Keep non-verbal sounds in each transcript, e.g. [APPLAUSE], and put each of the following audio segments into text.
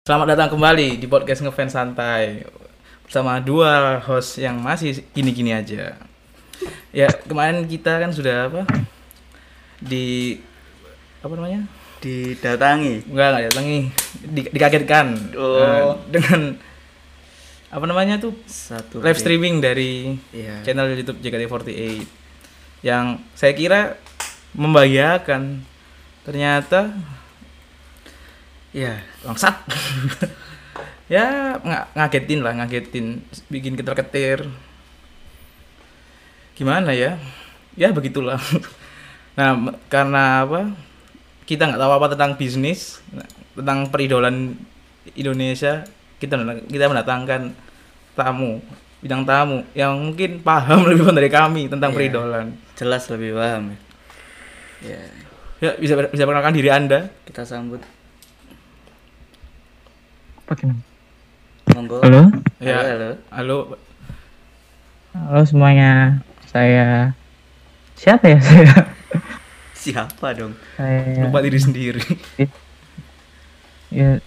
Selamat datang kembali di podcast ngefans santai. Bersama dua host yang masih gini-gini aja. Ya kemarin kita kan sudah apa? Di apa namanya? didatangi. Enggak enggak datangi di, dikagetkan. Oh. eh, dengan apa namanya tuh? Satu live streaming dari Iya. channel YouTube JKT48 yang saya kira membahagiakan. Ternyata [LAUGHS] ya bangsat ya ng- ngagetin lah ngagetin. Bikin keter ketir gimana ya? Ya begitulah. [LAUGHS] Nah karena apa? Kita nggak tahu apa tentang bisnis tentang peridolan Indonesia kita kita mendatangkan tamu bidang tamu yang mungkin paham [LAUGHS] lebih dari kami tentang Iya. peridolan. Jelas lebih paham ya ya. Ya bisa bisa perkenalkan diri anda. Kita sambut Pakai nama. monggo. Halo, ya. halo, halo. halo halo semuanya. Saya siapa ya? [LAUGHS] Saya? siapa dong? Saya lupa diri sendiri. Ya.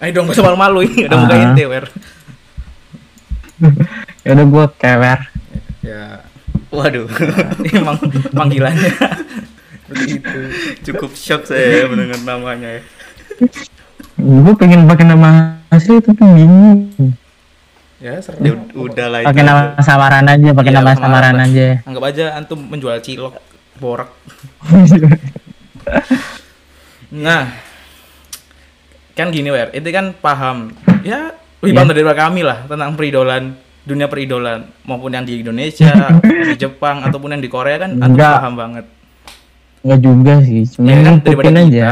Ayo dong masa malu-malu ini. Udah Ah. buka ente wer ya udah gua kewer. ya. Waduh. [LAUGHS] Emang panggilannya. Begitu [LAUGHS] cukup shock saya mendengar namanya ya Gua pengen pakai nama asli tapi bingung. ya Ya, ud- udah lah itu. Pakai nama samaran aja, pakai Iya, nama samaran, aja. anggap aja antum menjual cilok borak [LAUGHS] nah kan gini wer. Itu kan paham. Ya lebih Iya. paham daripada kami lah tentang peridolan dunia peridolan. Maupun yang di Indonesia [LAUGHS] di Jepang ataupun yang di Korea kan antum Enggak. paham banget. Enggak juga sih, cuma ya kan daripada aja.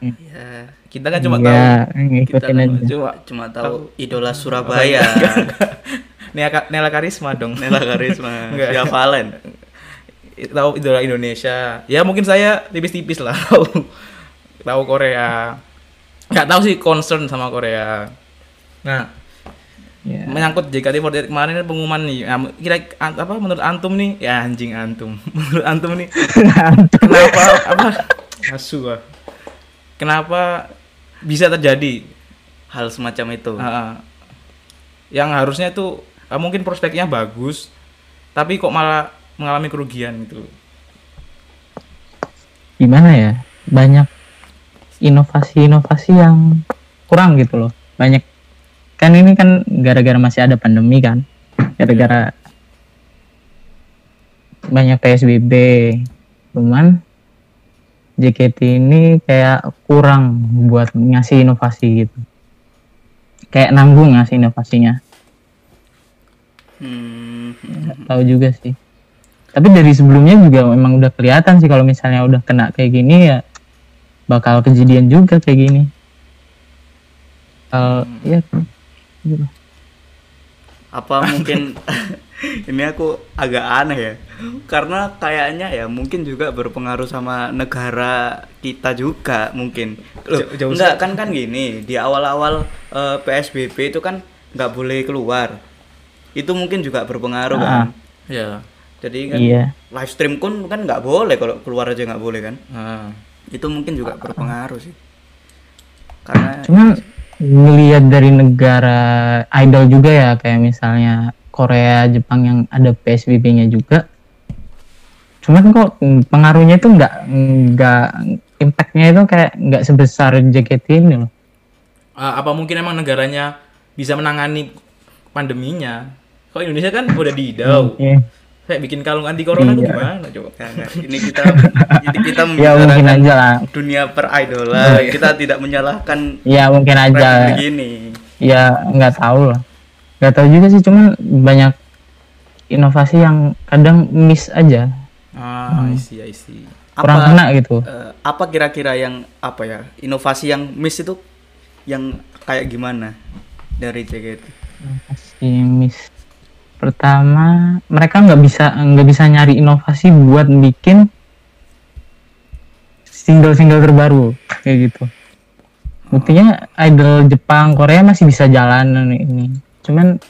ya kita kan cuma Iya, tahu. Kita kan aja. cuma cuma tahu idola Surabaya. [LAUGHS] Nela, Nela Karisma dong. Nela Karisma. [LAUGHS] Enggak. Via Valen. Tahu idola Indonesia. Ya mungkin saya tipis-tipis lah. Tahu. Tahu Korea. Nggak tahu sih concern sama Korea. Nah Ya. menyangkut JKT48 kemarin kan pengumuman nih. Nah, kira an- apa menurut antum nih? Ya anjing antum. [LAUGHS] Menurut antum nih. Kenapa apa? Asu ah. kenapa bisa terjadi hal semacam itu ah. yang harusnya itu ah, mungkin prospeknya bagus tapi kok malah mengalami kerugian gitu Gimana ya? Banyak inovasi-inovasi yang kurang gitu loh. Banyak kan ini kan gara-gara masih ada pandemi kan. Gara-gara banyak PSBB. Cuman JKT ini kayak kurang buat ngasih inovasi gitu. Kayak nanggung ngasih inovasinya. hmm, Nggak tahu juga sih. Tapi dari sebelumnya juga memang udah kelihatan sih kalau misalnya udah kena kayak gini ya bakal kejadian juga kayak gini. Kalau ya gitu. apa mungkin [LAUGHS] [LAUGHS] ini aku agak aneh ya. Karena kayaknya ya mungkin juga berpengaruh sama negara kita juga mungkin. Loh, Jauh- jauh enggak kan kan gini di awal-awal eh, PSBB itu kan nggak boleh keluar. Itu mungkin juga berpengaruh kan? Ya jadi kan Iya. live stream pun kan nggak boleh kalau keluar aja nggak boleh kan? Nah. itu mungkin juga berpengaruh sih. Karena Cuman ngelihat dari negara idol juga ya kayak misalnya Korea, Jepang yang ada PSBB-nya juga. Cuman kok pengaruhnya itu nggak nggak impactnya itu kayak nggak sebesar JKT ini loh. Ah, apa mungkin emang negaranya bisa menangani pandeminya kok Indonesia kan udah didau Iya. kayak bikin kalung anti corona tuh Iya. gimana coba ini [LAUGHS] kita ini kita Ya mungkin membicarakan aja lah. dunia peridolan kita tidak menyalahkan Ya mungkin aja. Begini ya nggak tahu lah nggak tahu juga sih cuman banyak inovasi yang kadang miss aja. Ah I see I see. Kurang Apa- kena gitu. Eh, apa kira-kira yang apa ya inovasi yang miss itu? Yang kayak gimana dari JKT inovasi yang miss. Pertama mereka nggak bisa nggak bisa nyari inovasi buat bikin single-single terbaru kayak gitu. Buktinya idol Jepang Korea masih bisa jalan ini cuman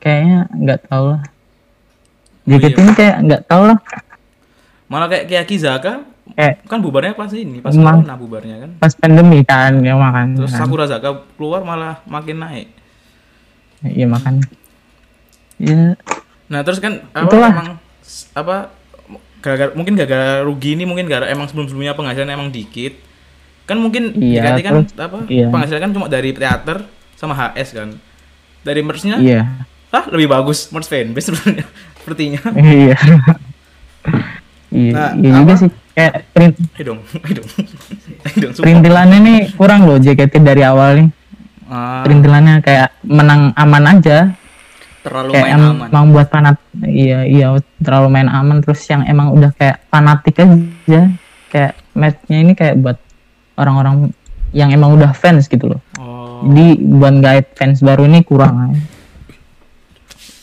kayaknya nggak tahu lah JKT iya. ini kayak nggak tahu lah malah kayak kayak Kizaka kayak kan bubarnya pas ini pas Emang. corona bubarnya kan pas pandemi kan ya makan terus kan. Sakura Zaka keluar malah makin naik iya makan ya nah terus kan apa Itulah. emang apa gara-gara mungkin gara-gara rugi ini mungkin gara emang sebelum-sebelumnya penghasilan emang dikit kan mungkin Iya, kan terus- apa iya. penghasilan kan cuma dari teater sama HS kan dari merchnya? Iya. Ah lebih bagus merch fanbase sebenarnya [LAUGHS] sepertinya. Iya. Iya Nah, iya juga apa? sih. Kayak print ayo dong ayo dong. [LAUGHS] Ayo dong sumpah. perintilannya nih kurang loh JKT dari awal nih. Ah, perintilannya kayak menang aman aja. Terlalu kayak main aman. emang buat fanat iya iya terlalu main aman. Terus yang emang udah kayak fanatik aja kayak matchnya ini kayak buat orang-orang yang emang udah fans gitu loh. Oh jadi buat guide fans baru ini kurang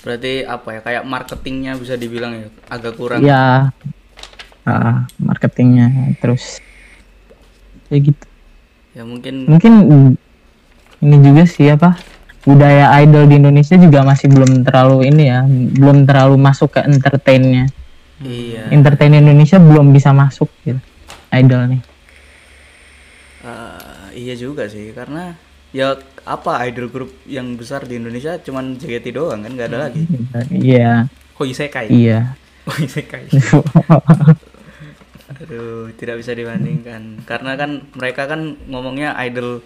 berarti apa ya kayak marketingnya bisa dibilang ya agak kurang. Ya ah, marketingnya terus. Ya gitu. Ya mungkin mungkin ini juga sih apa budaya idol di Indonesia juga masih belum terlalu ini ya belum terlalu masuk ke entertainnya. Iya. Entertain Indonesia belum bisa masuk gitu idol nih. Eh, iya juga sih karena ya apa idol grup yang besar di Indonesia? Cuman JKT doang kan nggak ada lagi. Iya. Kok isekai. Iya. Kok isekai. [LAUGHS] Aduh tidak bisa dibandingkan. Karena kan mereka kan ngomongnya idol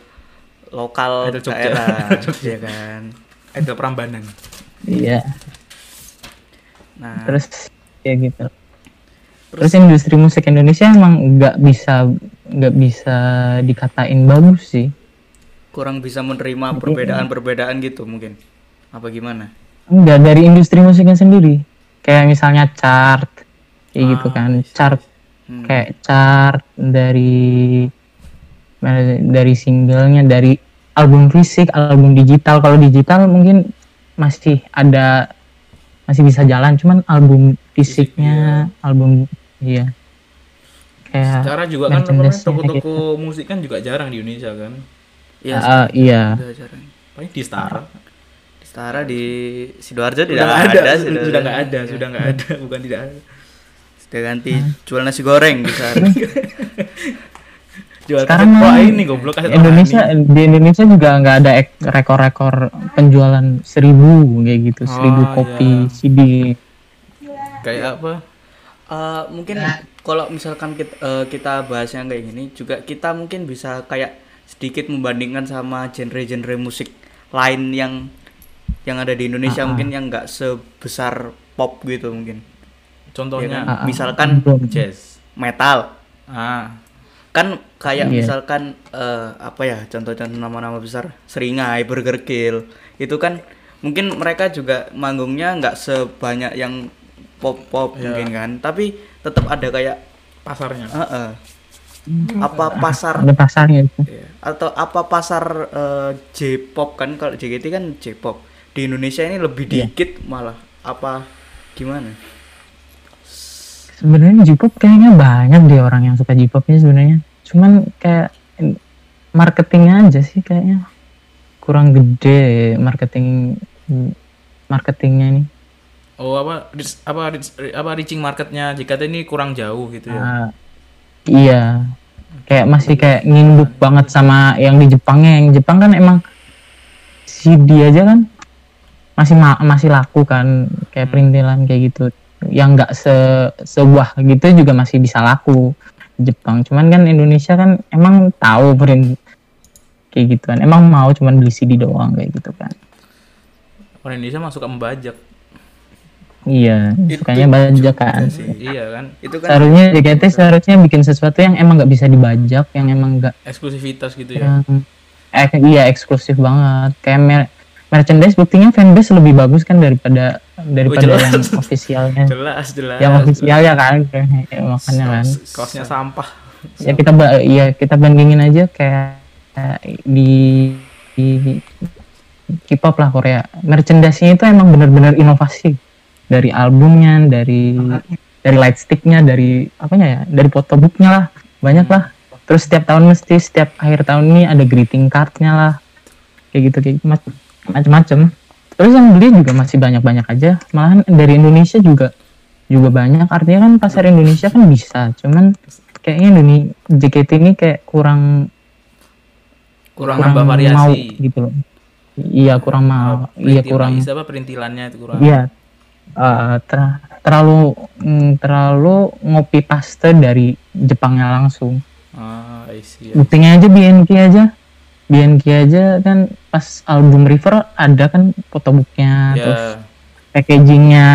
lokal Idol Jogja. daerah [LAUGHS] ya kan? Idol Prambanan. Iya. Nah. Terus ya gitu. Terus industri musik Indonesia emang nggak bisa nggak bisa dikatain bagus sih kurang bisa menerima perbedaan-perbedaan gitu mungkin. Apa gimana? Enggak dari industri musiknya sendiri. Kayak misalnya chart kayak gitu kan. chart Hmm. kayak chart dari dari singlenya dari album fisik album digital. Kalau digital mungkin masih ada masih bisa jalan. Cuman album fisiknya album iya. Kayak Secara juga kan toko-toko musik kan juga jarang di Indonesia kan. Iya sudah jarang Paling di Setara. di Setara di sidoarjo tidak ada, ada, sudah sudah nggak ada, sudah nggak ada, bukan tidak ada. sudah ganti jual nasi goreng di sana [LAUGHS] Jual Sekarang ini goblok Indonesia rohani. di Indonesia juga nggak ada ek- rekor-rekor penjualan seribu kayak gitu seribu Oh, kopi iya. CD kayak apa? Eh, mungkin kalau misalkan kita, eh, kita bahasnya kayak gini juga kita mungkin bisa kayak sedikit membandingkan sama genre-genre musik lain yang yang ada di Indonesia Ah, ah. mungkin yang nggak sebesar pop gitu mungkin Contohnya Ya Ah, ah. misalkan Belum. jazz. metal Ah, kan kayak Iya. misalkan eh, apa ya contoh-contoh nama-nama besar Seringai, Burger Kill itu kan mungkin mereka juga manggungnya nggak sebanyak yang pop-pop Iya. mungkin kan tapi tetap ada kayak pasarnya. eh, eh, apa pasar ada pasarnya itu. Iya. atau apa pasar eh, J-pop kan? Kalau JKT kan J-pop. Di Indonesia ini lebih Iya. dikit malah. Apa gimana? Sebenarnya J-pop kayaknya banyak deh orang yang suka J-popnya sebenarnya. Cuman kayak in- marketingnya aja sih kayaknya. Kurang gede marketing marketingnya nih Oh apa apa apa reaching marketnya jika ini kurang jauh gitu ya. Ah, iya. Kayak masih kayak nginduk banget sama yang di Jepangnya. Yang Jepang kan emang CD aja kan? Masih ma- masih laku kan kayak perintilan kayak gitu. Yang nggak se sebuah gitu juga masih bisa laku di Jepang. Cuman kan Indonesia kan emang tahu print kayak gitu kan emang mau cuman beli CD doang kayak gitu kan. Orang Indonesia mah suka membajak. Iya Itu sukanya bajak kan sih. iya kan. itu kan seharusnya JKT seharusnya bikin sesuatu yang emang nggak bisa dibajak yang emang nggak Eksklusivitas gitu ya. yang eh, iya eksklusif banget kayak mer- merchandise buktinya fanbase lebih bagus kan daripada daripada jelas. yang ofisialnya [LAUGHS] Jelas, jelas. yang ofisial ya kan ya, makanya kan Kaosnya sampah. ya kita ya kita bandingin aja kayak di di K-pop lah Korea merchandise-nya itu emang bener-bener inovasi dari albumnya dari dari light sticknya dari apanya ya dari photobooknya lah banyak lah. Terus setiap tahun mesti setiap akhir tahun ini ada greeting cardnya lah. Kayak gitu kayak gitu, mac- macem-macem. Terus yang beli juga masih banyak-banyak aja. Malahan dari Indonesia juga juga banyak. Artinya kan pasar Indonesia kan bisa cuman kayaknya ini JKT ini kayak kurang kurang, nambah variasi mau gitu loh. Iya kurang mau. Iya Perintil- kurang apa perintilannya itu kurang? Iya eh, ter- terlalu mm, terlalu ngopi paste dari Jepangnya langsung. Ah I see. buktinya aja BNK aja. BNK aja kan pas album River ada kan fotobooknya terus ya. packagingnya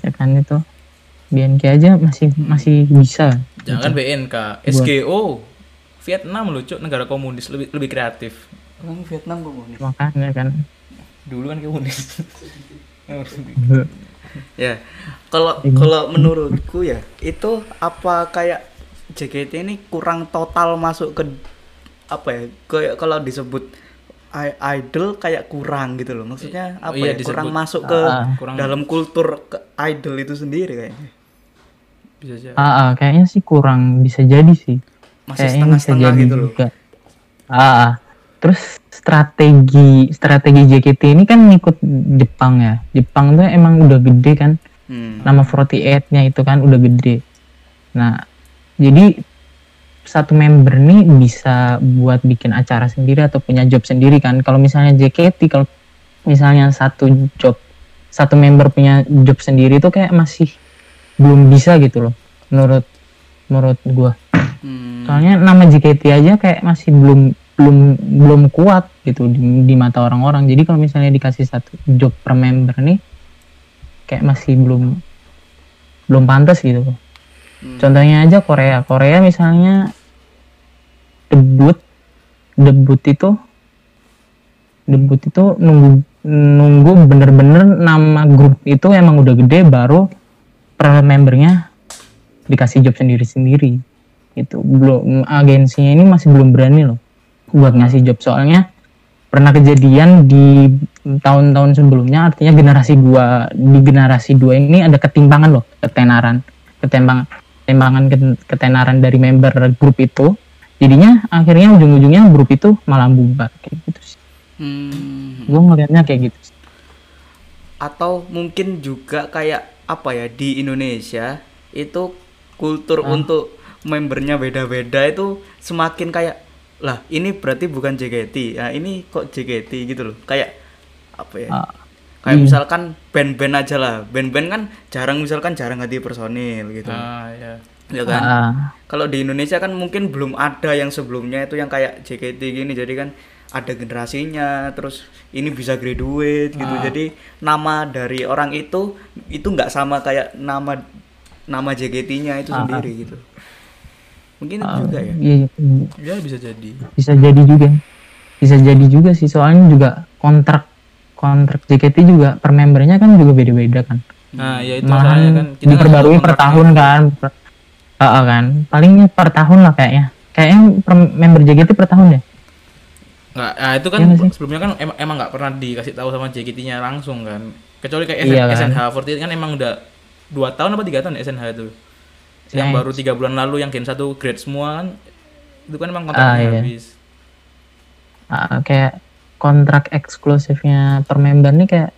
ya kan itu. BNK aja masih masih bisa. Jangan BNK SGO Vietnam loh Cuk, negara komunis lebih lebih kreatif. Orang Vietnam kok komunis. makanya kan. Dulu kan komunis [LAUGHS] [LAUGHS] Ya. Kalau kalau menurutku ya itu apa kayak JKT ini kurang total masuk ke apa ya? Kayak kalau disebut idol kayak kurang gitu loh. Maksudnya apa iya, ya? Kurang disebut- masuk ke Ah, kurang- dalam kultur ke idol itu sendiri kayaknya. bisa aja ah, ah, kayaknya sih kurang bisa jadi sih Masih setengah-setengah jadi gitu loh. juga. Ah, ah. terus strategi strategi JKT ini kan ngikut Jepang ya Jepang tuh emang udah gede kan Hmm. nama 48-nya itu kan udah gede. Nah, jadi satu member nih bisa buat bikin acara sendiri atau punya job sendiri kan. Kalau misalnya JKT kalau misalnya satu job satu member punya job sendiri itu kayak masih belum bisa gitu loh menurut menurut gua. Hmm. Soalnya nama JKT aja kayak masih belum belum belum kuat gitu di, di mata orang-orang. Jadi kalau misalnya dikasih satu job per member nih kayak masih belum belum pantas gitu. Hmm. Contohnya aja Korea. Korea misalnya debut debut itu debut itu nunggu nunggu bener-bener nama grup itu emang udah gede baru per membernya dikasih job sendiri-sendiri itu belum agensinya ini masih belum berani loh buat ngasih job soalnya pernah kejadian di tahun-tahun sebelumnya artinya generasi dua di generasi dua ini ada ketimpangan loh ketenaran ketimpangan ketimpangan ket- ketenaran dari member grup itu jadinya akhirnya ujung-ujungnya grup itu malah bubar kayak gitu sih Hmm. gue ngelihatnya kayak gitu sih. atau mungkin juga kayak apa ya di Indonesia itu kultur untuk membernya beda-beda itu semakin kayak lah ini berarti bukan JKT nah ini kok JKT gitu loh. Kayak apa ya? Ah, kayak iya. misalkan band-band aja lah. Band-band kan jarang misalkan jarang ganti personil gitu. Ah ya ya kan? Ah, kalau di Indonesia kan mungkin belum ada yang sebelumnya itu yang kayak JKT gini. Jadi kan ada generasinya terus ini bisa graduate gitu. Jadi nama dari orang itu itu nggak sama kayak nama nama JKT-nya itu Ah, sendiri gitu mungkin itu ah, juga ya. iya, iya. ya bisa jadi. Bisa jadi juga. Bisa jadi juga sih soalnya juga kontrak kontrak JKT juga per membernya kan juga beda-beda kan. Nah ya itu malahan kan kita diperbarui per tahun kan. per, Ah, ah, kan. Palingnya per tahun lah kayaknya. Kayaknya per member JKT per tahun ya nggak nah itu kan sih? sebelumnya kan emang emang nggak pernah dikasih tahu sama JKT-nya langsung kan. Kecuali kayak Iya kan. SNH48 kan emang udah dua tahun apa tiga tahun ya SNH itu yang baru tiga bulan lalu yang gen satu grade semua kan itu kan emang Ah, kontraknya iya. habis. Ah, kayak kontrak eksklusifnya per member nih kayak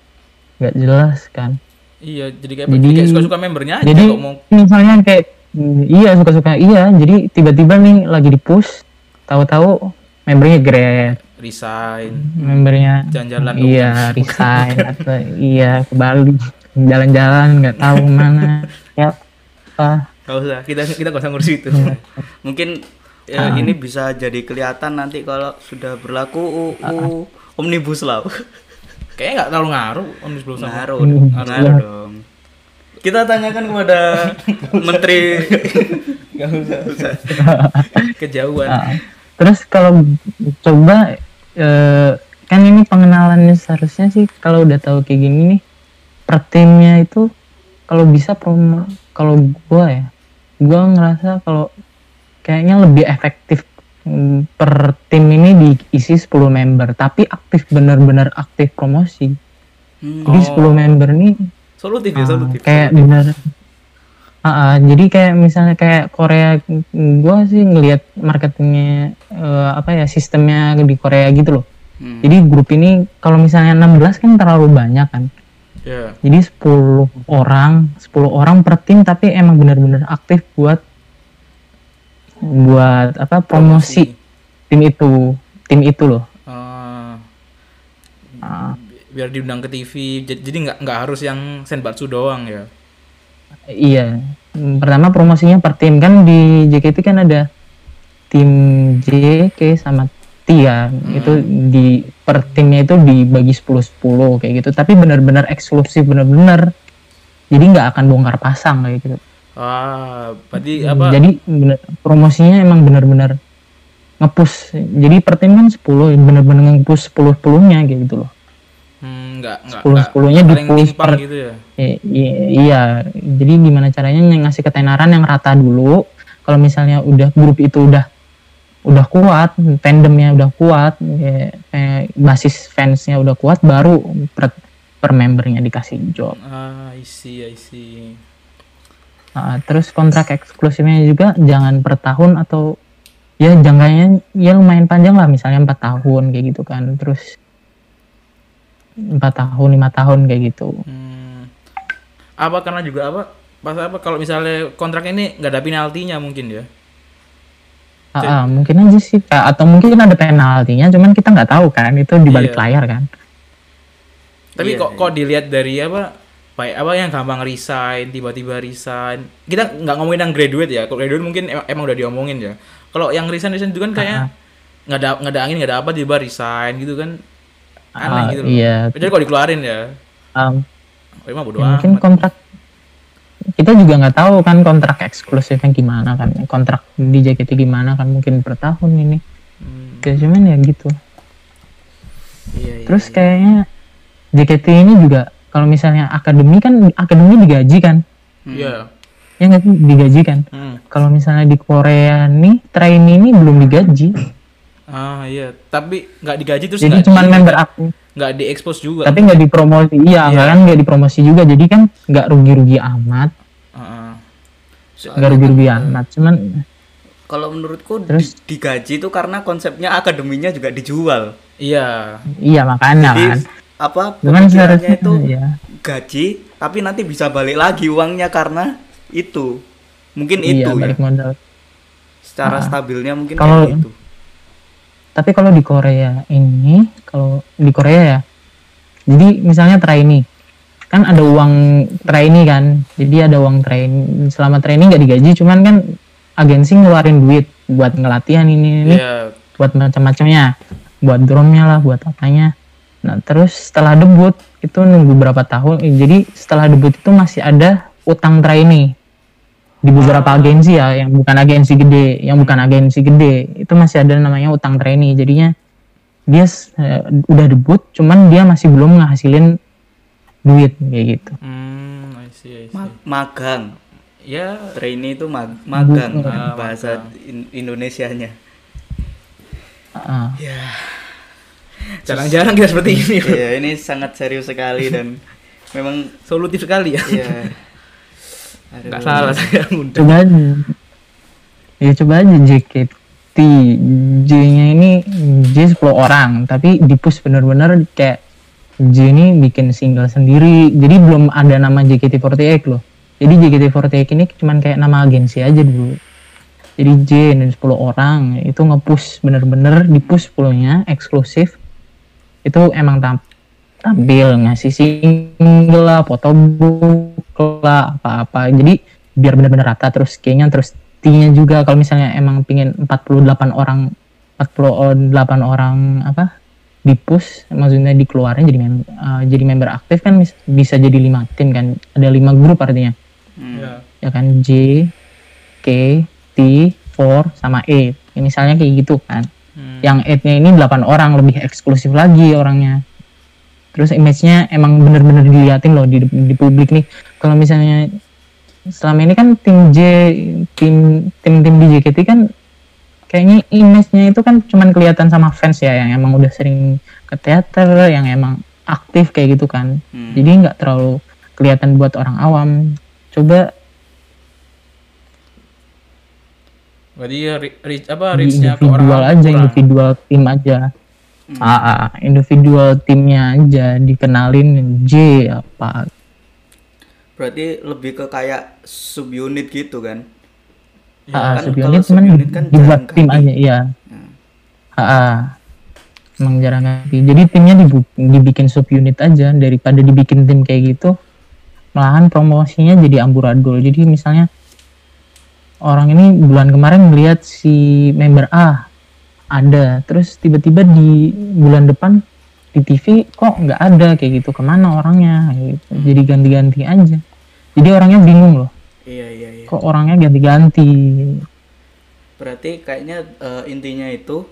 nggak jelas kan. Iya jadi kayak Jadi- kayak suka-suka membernya aja jadi kok mau. misalnya kayak iya suka-suka iya. Jadi tiba-tiba nih lagi di push tahu-tahu membernya grade. Resign. Membernya Jalan-jalan iya [LAUGHS] resign atau iya ke Bali. Jalan-jalan nggak tahu ke mana [LAUGHS] ya apa Gak usah, kita kita gak usah ngurus itu. [LAUGHS] mungkin ya, ini bisa jadi kelihatan nanti kalau sudah berlaku UU omnibus law Kayaknya nggak terlalu ngaruh omnibus law ngaruh Hmm. ngaruh dong kita tanyakan kepada [LAUGHS] menteri [LAUGHS] Gak usah. Kejauhan. Ah, terus kalau coba eh, kan ini pengenalannya seharusnya sih kalau udah tahu kayak gini nih per timnya itu kalau bisa promo kalau gua ya gua ngerasa kalau kayaknya lebih efektif mm, per tim ini diisi 10 member tapi aktif bener-bener aktif promosi Hmm. jadi 10 member nih Solutif ya, Ah, solutif. kayak bener Ah, ah, jadi kayak misalnya kayak Korea gua sih ngelihat marketingnya eh, apa ya sistemnya di Korea gitu loh Hmm. jadi grup ini kalau misalnya 16 kan terlalu banyak kan Ya. jadi 10 orang 10 orang per tim tapi emang bener-bener aktif buat buat apa promosi tim itu tim itu loh Ah, Ah, biar diundang ke TV. Jadi nggak nggak harus yang senbatsu doang ya. iya pertama promosinya per tim kan di JKT kan ada tim JK sama Tia itu di per timnya itu dibagi 10-10 kayak gitu. Tapi benar-benar eksklusif benar-benar. Jadi nggak akan bongkar pasang kayak gitu. Ah, berarti apa? jadi bener- promosinya emang benar-benar ngepush. Jadi per tim kan 10 benar-benar ngepush 10-10 nya kayak gitu loh. Hmm, nggak nggak 10 nggak- 10-nya nggak di-push paling timpang per- gitu ya. I- i- iya. Jadi gimana caranya ngasih ketenaran yang rata dulu. Kalau misalnya udah grup itu udah udah kuat tandemnya udah kuat ya, kayak basis fansnya udah kuat baru per, per membernya dikasih job Ah, I see, I see. Nah, terus kontrak eksklusifnya juga jangan per tahun atau ya jangkanya ya lumayan panjang lah misalnya empat tahun kayak gitu kan terus empat tahun lima tahun kayak gitu Hmm. Apa karena juga apa? Pas apa kalau misalnya kontrak ini nggak ada penaltinya mungkin ya? Ah, ah, mungkin aja sih atau mungkin ada penaltinya cuman kita nggak tahu kan itu di balik Iya. layar kan Tapi Iya, kok kok dilihat dari apa? Baik apa yang gampang resign, tiba-tiba resign. Kita nggak ngomongin yang graduate ya. Kalau graduate mungkin em- emang udah diomongin ya. Kalau yang resign resign itu kan kayaknya nggak ada nggak ada angin nggak ada apa tiba resign gitu kan aneh Ah, gitu loh. iya. Jadi kalau dikeluarin ya, Um, oh, ya mungkin amat. kontrak kita juga nggak tahu kan kontrak eksklusifnya gimana kan kontrak di JKT gimana kan mungkin per tahun ini. Hmm, Kayak cuman ya gitu. Iya, iya, terus iya. kayaknya JKT ini juga kalau misalnya akademi kan akademi digaji kan? Iya. ya nggak sih? Digaji kan? Hmm. kalau misalnya di Korea nih trainee ini belum digaji Ah iya, tapi nggak digaji terus jadi di- member aktif nggak diekspos juga. tapi nggak dipromosi iya nggak kan nggak dipromosi juga jadi kan nggak rugi-rugi amat Heeh. nggak rugi-rugi amat cuman Kalau menurutku di- Terus? digaji itu karena konsepnya akademinya juga dijual. Iya. iya makanya Jadi kan apa cuman pemikirannya seharusnya itu [LAUGHS] ya gaji tapi nanti bisa balik lagi uangnya karena itu. Mungkin iya itu ya. balik modal Secara Ah. stabilnya mungkin Kalau- kayak gitu. Tapi kalau di Korea ini kalau di Korea ya jadi misalnya trainee kan ada uang trainee kan jadi ada uang trainee selama trainee nggak digaji cuman kan agensi ngeluarin duit buat ngelatihan ini ini Iya. buat macam-macamnya buat drumnya lah buat apanya nah terus setelah debut itu nunggu berapa tahun eh, jadi setelah debut itu masih ada utang trainee di beberapa agensi ya yang bukan agensi gede yang bukan agensi gede itu masih ada namanya utang trainee jadinya dia eh, udah debut cuman dia masih belum ngasilin duit kayak gitu Hmm, I see, I see. Ma- magang. Ya, Trainee itu mag- magang Ah, bahasa in- Indonesianya. Ah, jarang-jarang kita seperti [LAUGHS] ini. Iya, ini sangat serius sekali dan [LAUGHS] memang Solutif sekali ya. iya. [LAUGHS] Aduh. Nggak salah saya ngundang. coba aja. Ya coba aja JKT J-nya ini J 10 orang tapi di push bener-bener kayak J ini bikin single sendiri. Jadi belum ada nama JKT48 loh. Jadi JKT48 ini cuman kayak nama agensi aja dulu. Jadi J dan 10 orang itu nge-push bener-bener di push 10 nya eksklusif. Itu emang tam tampil ngasih single lah fotobook lah apa-apa. Jadi biar bener-bener rata terus kayaknya terus T-nya juga kalau misalnya emang pingin 48 orang 48 orang apa di push maksudnya dikeluarin jadi mem- eh, jadi member aktif kan mis- bisa jadi lima tim kan. Ada lima grup artinya. Hmm. Ya. ya kan? J K T 4 sama E Ya, misalnya kayak gitu kan. Hmm. yang 8 nya ini 8 orang lebih eksklusif lagi orangnya terus image-nya emang bener-bener diliatin loh di, di publik nih kalau misalnya selama ini kan tim J tim tim tim di JKT kan kayaknya image-nya itu kan cuman kelihatan sama fans ya yang emang udah sering ke teater yang emang aktif kayak gitu kan Hmm. jadi nggak terlalu kelihatan buat orang awam coba Berarti ya reach apa reach-nya ke orang individual aja kurang. individual tim aja ah, ah, individual timnya aja dikenalin J apa. Berarti lebih ke kayak subunit gitu kan. Ah, ah, kan subunit cuman subunit kan dibuat tim aja iya. Ah, ah. emang jarang ganti jadi timnya dibu- dibikin subunit aja daripada dibikin tim kayak gitu malahan promosinya jadi amburadul. Jadi misalnya orang ini bulan kemarin melihat si member A ada. Terus tiba-tiba di bulan depan di TV kok nggak ada kayak gitu. Ke mana orangnya? Gitu. jadi ganti-ganti aja. Jadi orangnya bingung loh. Iya iya iya. kok orangnya ganti-ganti? Berarti kayaknya eh, intinya itu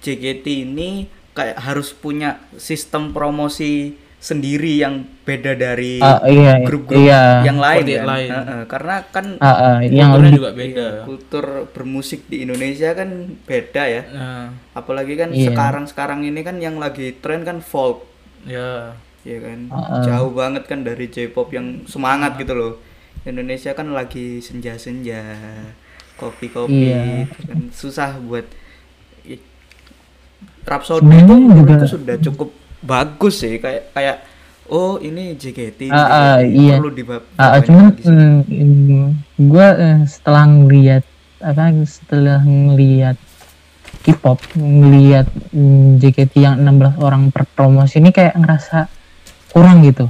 JKT ini kayak harus punya sistem promosi sendiri yang beda dari Ah, iya grup-grup iya yang lain kan. lain. Heeh, karena kan Ah, ah, yang Kulturnya juga beda. iya, kultur bermusik di Indonesia kan beda ya. Nah, Apalagi kan Iya. sekarang-sekarang ini kan yang lagi tren kan folk, ya ya kan. Ah, ah. Jauh banget kan dari J-pop yang semangat gitu loh. Indonesia kan lagi senja-senja, kopi-kopi, Iya. itu kan susah buat Rhapsody itu juga- sudah cukup bagus sih kayak kayak oh ini JKT, Ah, ah, JKT, iya. perlu dibab Ah, cuman gue setelah ngeliat apa setelah ngeliat K-pop ngeliat mm, JKT yang 16 orang per promosi ini kayak ngerasa kurang gitu.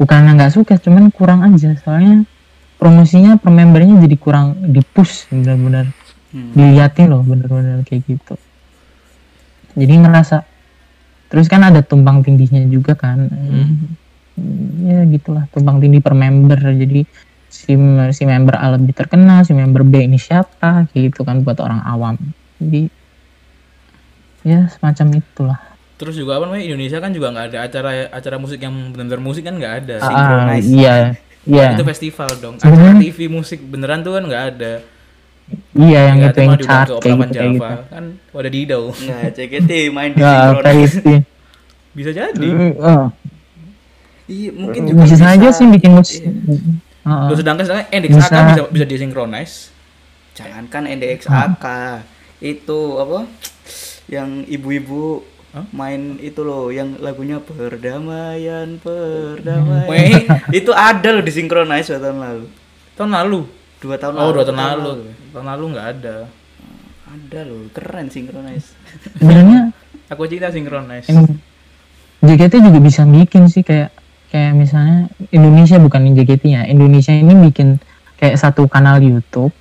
Bukannya nggak suka cuman kurang aja. Soalnya promosinya per membernya jadi kurang di push benar-benar. Hmm. diliatin loh bener-bener kayak gitu. Jadi ngerasa terus kan ada tumpang tindihnya juga kan. Hmm, ya gitulah tumpang tindih per member. Jadi si si member A lebih terkenal si member B ini siapa gitu kan buat orang awam. Jadi ya semacam itulah. Terus juga apa namanya Indonesia kan juga nggak ada acara acara musik yang benar-benar musik kan nggak ada. Synchronize. iya iya. Itu festival dong. Acara TV musik beneran tuh kan nggak ada iya yang Nggak itu yang ke kayak gitu kayak Java gitu kan wadah didau Nah, JKT main di ya. Paristi bisa jadi oh, Iya, mungkin juga bisa saja sih bikin musik Iya. Heeh. Loh, sedangkan sedangkan NDXAK Bisa. bisa bisa disinkronize Jangankan NDXAK, itu apa? Yang ibu-ibu Hah? main itu loh, yang lagunya perdamaian, perdamaian. Weh, itu ada loh disinkronize dua tahun lalu. tahun lalu Dua tahun oh lalu. dua tahun lalu. Tahun lalu nggak ada. Ada loh, keren sinkronize. sebenarnya aku cinta sinkronize JKT juga bisa bikin sih kayak kayak misalnya Indonesia bukan JKT ya Indonesia ini bikin kayak satu kanal YouTube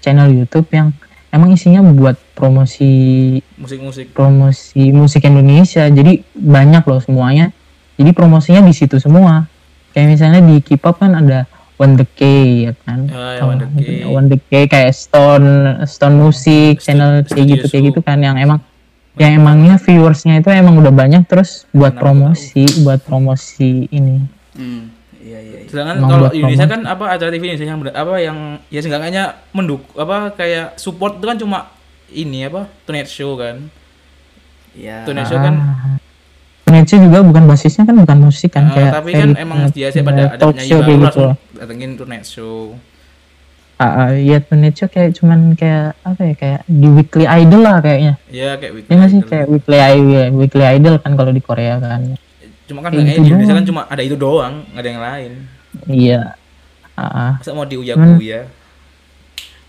channel YouTube yang emang isinya buat promosi musik-musik. promosi musik Indonesia. Jadi banyak loh semuanya. Jadi promosinya di situ semua. Kayak misalnya di K-pop kan ada One The K ya kan Ah, ya, Tahu One? K. One The K kayak Stone Stone Music Stu- channel kayak Studio gitu kayak gitu kan yang emang yang emangnya viewersnya itu emang udah banyak terus buat Mana promosi buat promosi ini Hmm, iya iya. iya. sedangkan Emang kalau Indonesia promo. kan apa acara TV Indonesia yang apa yang ya seenggaknya menduk apa kayak support itu kan cuma ini apa Tonight Show kan Iya. Tonight Show kan Ah. Netsu juga bukan basisnya kan bukan musik kan eh, kayak tapi kan kayak emang gitu, dia sih kayak pada ada talk penyanyi show baru kayak gitu. datengin Tonight Show. Ah, iya Tonight Show kayak cuman kayak apa ya kayak di Weekly Idol lah kayaknya. Ya kayak ya nggak sih Idol. kayak Weekly Idol Weekly Idol kan kalau di Korea kan. Cuma kan kayak gitu di Indonesia doang. kan cuma ada itu doang nggak ada yang lain. Iya. Ah, ah. masa mau diuyak Cuman- uya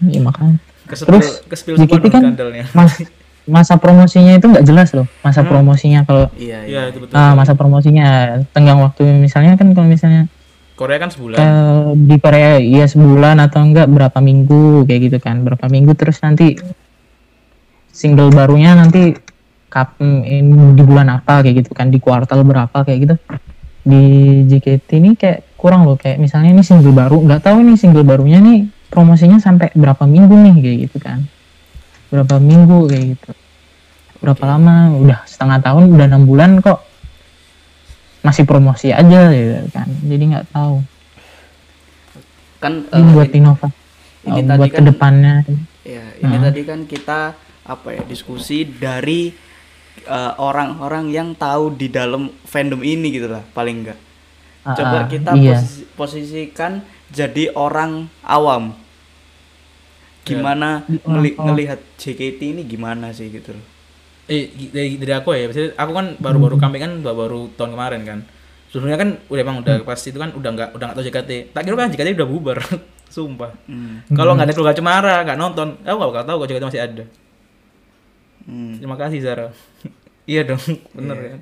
iya makanya. Kesepil Terus, kesepil JKT kan skandalnya mas [LAUGHS] masa promosinya itu nggak jelas loh masa promosinya kalau Iya iya. iya itu betul. Ah, masa promosinya tenggang waktu misalnya kan kalau misalnya Korea kan sebulan. Eh, di Korea ya sebulan atau enggak berapa minggu kayak gitu kan berapa minggu terus nanti single barunya nanti kap in- di bulan apa kayak gitu kan di kuartal berapa kayak gitu. Di JKT ini kayak kurang loh kayak misalnya ini single baru nggak tahu nih single barunya nih promosinya sampai berapa minggu nih kayak gitu kan berapa minggu kayak gitu. Berapa lama? Udah setengah tahun udah enam bulan kok. Masih promosi aja gitu kan. Jadi nggak tahu. Kan ini eh, buat Innova. ini Oh, tadi buat kan- ke depannya. Ya, ini tadi kan kita apa ya diskusi dari eh, orang-orang yang tahu di dalam fandom ini gitu lah paling enggak. Coba kita iya. posisi- posisikan jadi orang awam. Gimana orang ngeli- awam. ngelihat JKT ini gimana sih gitu loh. eh dari, dari aku ya maksudnya aku kan baru-baru Hmm. comeback kan baru tahun kemarin kan sebelumnya kan udah emang udah Hmm. pas itu kan udah nggak udah nggak tahu JKT tak kira kan JKT udah bubar [LAUGHS] sumpah Hmm. kalau nggak ada keluarga cemara nggak nonton aku nggak bakal tahu kalau JKT masih ada Hmm. terima kasih Zara [LAUGHS] iya dong bener kan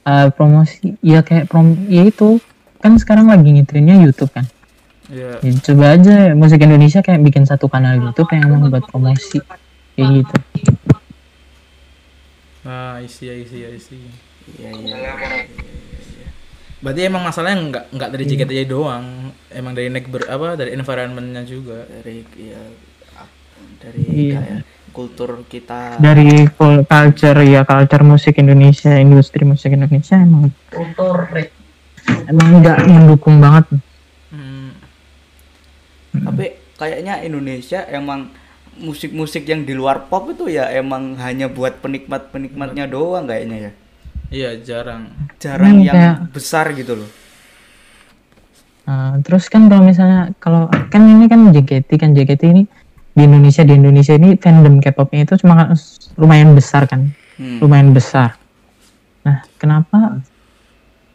Eh, promosi ya kayak prom ya itu kan sekarang lagi ngitrinnya YouTube kan iya. Ya, coba aja musik Indonesia kayak bikin satu kanal YouTube yang emang buat promosi. Kayak gitu. Ah isi isi isi Iya iya. berarti emang masalahnya nggak nggak dari JKT aja doang. Emang dari nek ber, apa dari environmentnya juga. Dari ya dari Iya. kayak kultur kita. dari cul- culture ya culture musik Indonesia industri musik Indonesia emang emang nggak mendukung banget Tapi kayaknya Indonesia emang musik-musik yang di luar pop itu ya emang hanya buat penikmat-penikmatnya doang kayaknya ya. iya jarang. Jarang Emang yang kayak- besar gitu loh. Nah, terus kan kalau misalnya kalau kan ini kan JKT kan JKT ini di Indonesia di Indonesia ini fandom K-popnya itu cuma lumayan besar kan? Hmm. lumayan besar. Nah kenapa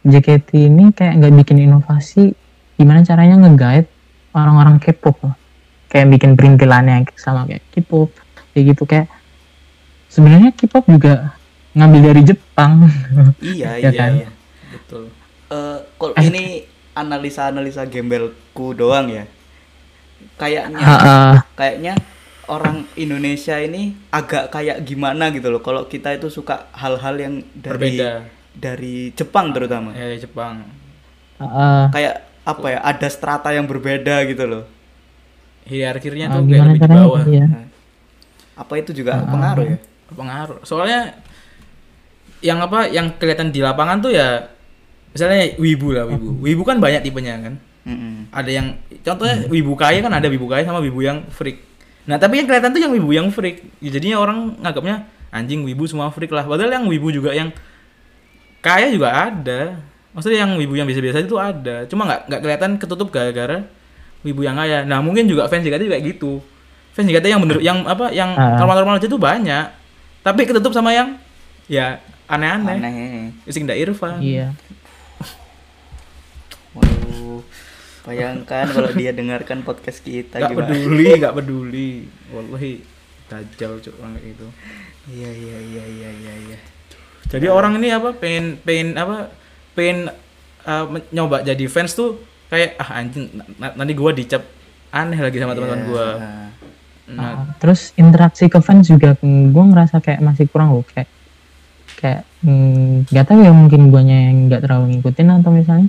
JKT ini kayak nggak bikin inovasi? Gimana caranya nge-guide orang-orang K-pop kayak bikin perintilannya sama kayak K-pop kayak gitu kayak sebenarnya K-pop juga ngambil dari Jepang [LAUGHS] Iya Ya iya kan? iya. betul Eh, kalau ini analisa-analisa gembelku doang ya. Kayaknya Heeh. kayaknya orang Indonesia ini agak kayak gimana gitu loh. Kalau kita itu suka hal-hal yang dari berbeda dari Jepang terutama. ya Jepang Heeh. Kayak apa ya? Ada strata yang berbeda gitu loh. hierarkinya Ah, tuh kayak lebih di bawah iya. Apa itu juga pengaruh ya? pengaruh soalnya yang apa yang kelihatan di lapangan tuh ya misalnya wibu lah wibu wibu kan banyak tipenya kan Mm-mm. ada yang contohnya wibu kaya kan ada wibu kaya sama wibu yang freak nah tapi yang kelihatan tuh yang wibu yang freak Ya, jadinya orang nganggapnya anjing wibu semua freak lah padahal yang wibu juga yang kaya juga ada maksudnya yang wibu yang biasa-biasa itu ada cuma nggak nggak kelihatan ketutup gara-gara wibu yang kaya nah mungkin juga fans JKT juga kayak gitu fans JKT yang bener yang apa yang Ah. normal-normal aja tuh banyak tapi ketutup sama yang ya aneh-aneh Aneh. Ndak Irfan iya Waduh. Bayangkan kalau dia [LAUGHS] dengarkan podcast kita gimana? peduli nggak peduli wallahi dajjal cuk orang kayak gitu Iya iya iya iya iya iya. jadi orang ini apa pengen pengen apa pengen uh, nyoba jadi fans tuh kayak ah anjing na- nanti gua dicap aneh lagi sama teman-teman Iya. gua nah, Ah, terus interaksi ke fans juga gue ngerasa kayak masih kurang loh kayak kayak mm, nggak tahu ya mungkin guanya yang nggak terlalu ngikutin atau misalnya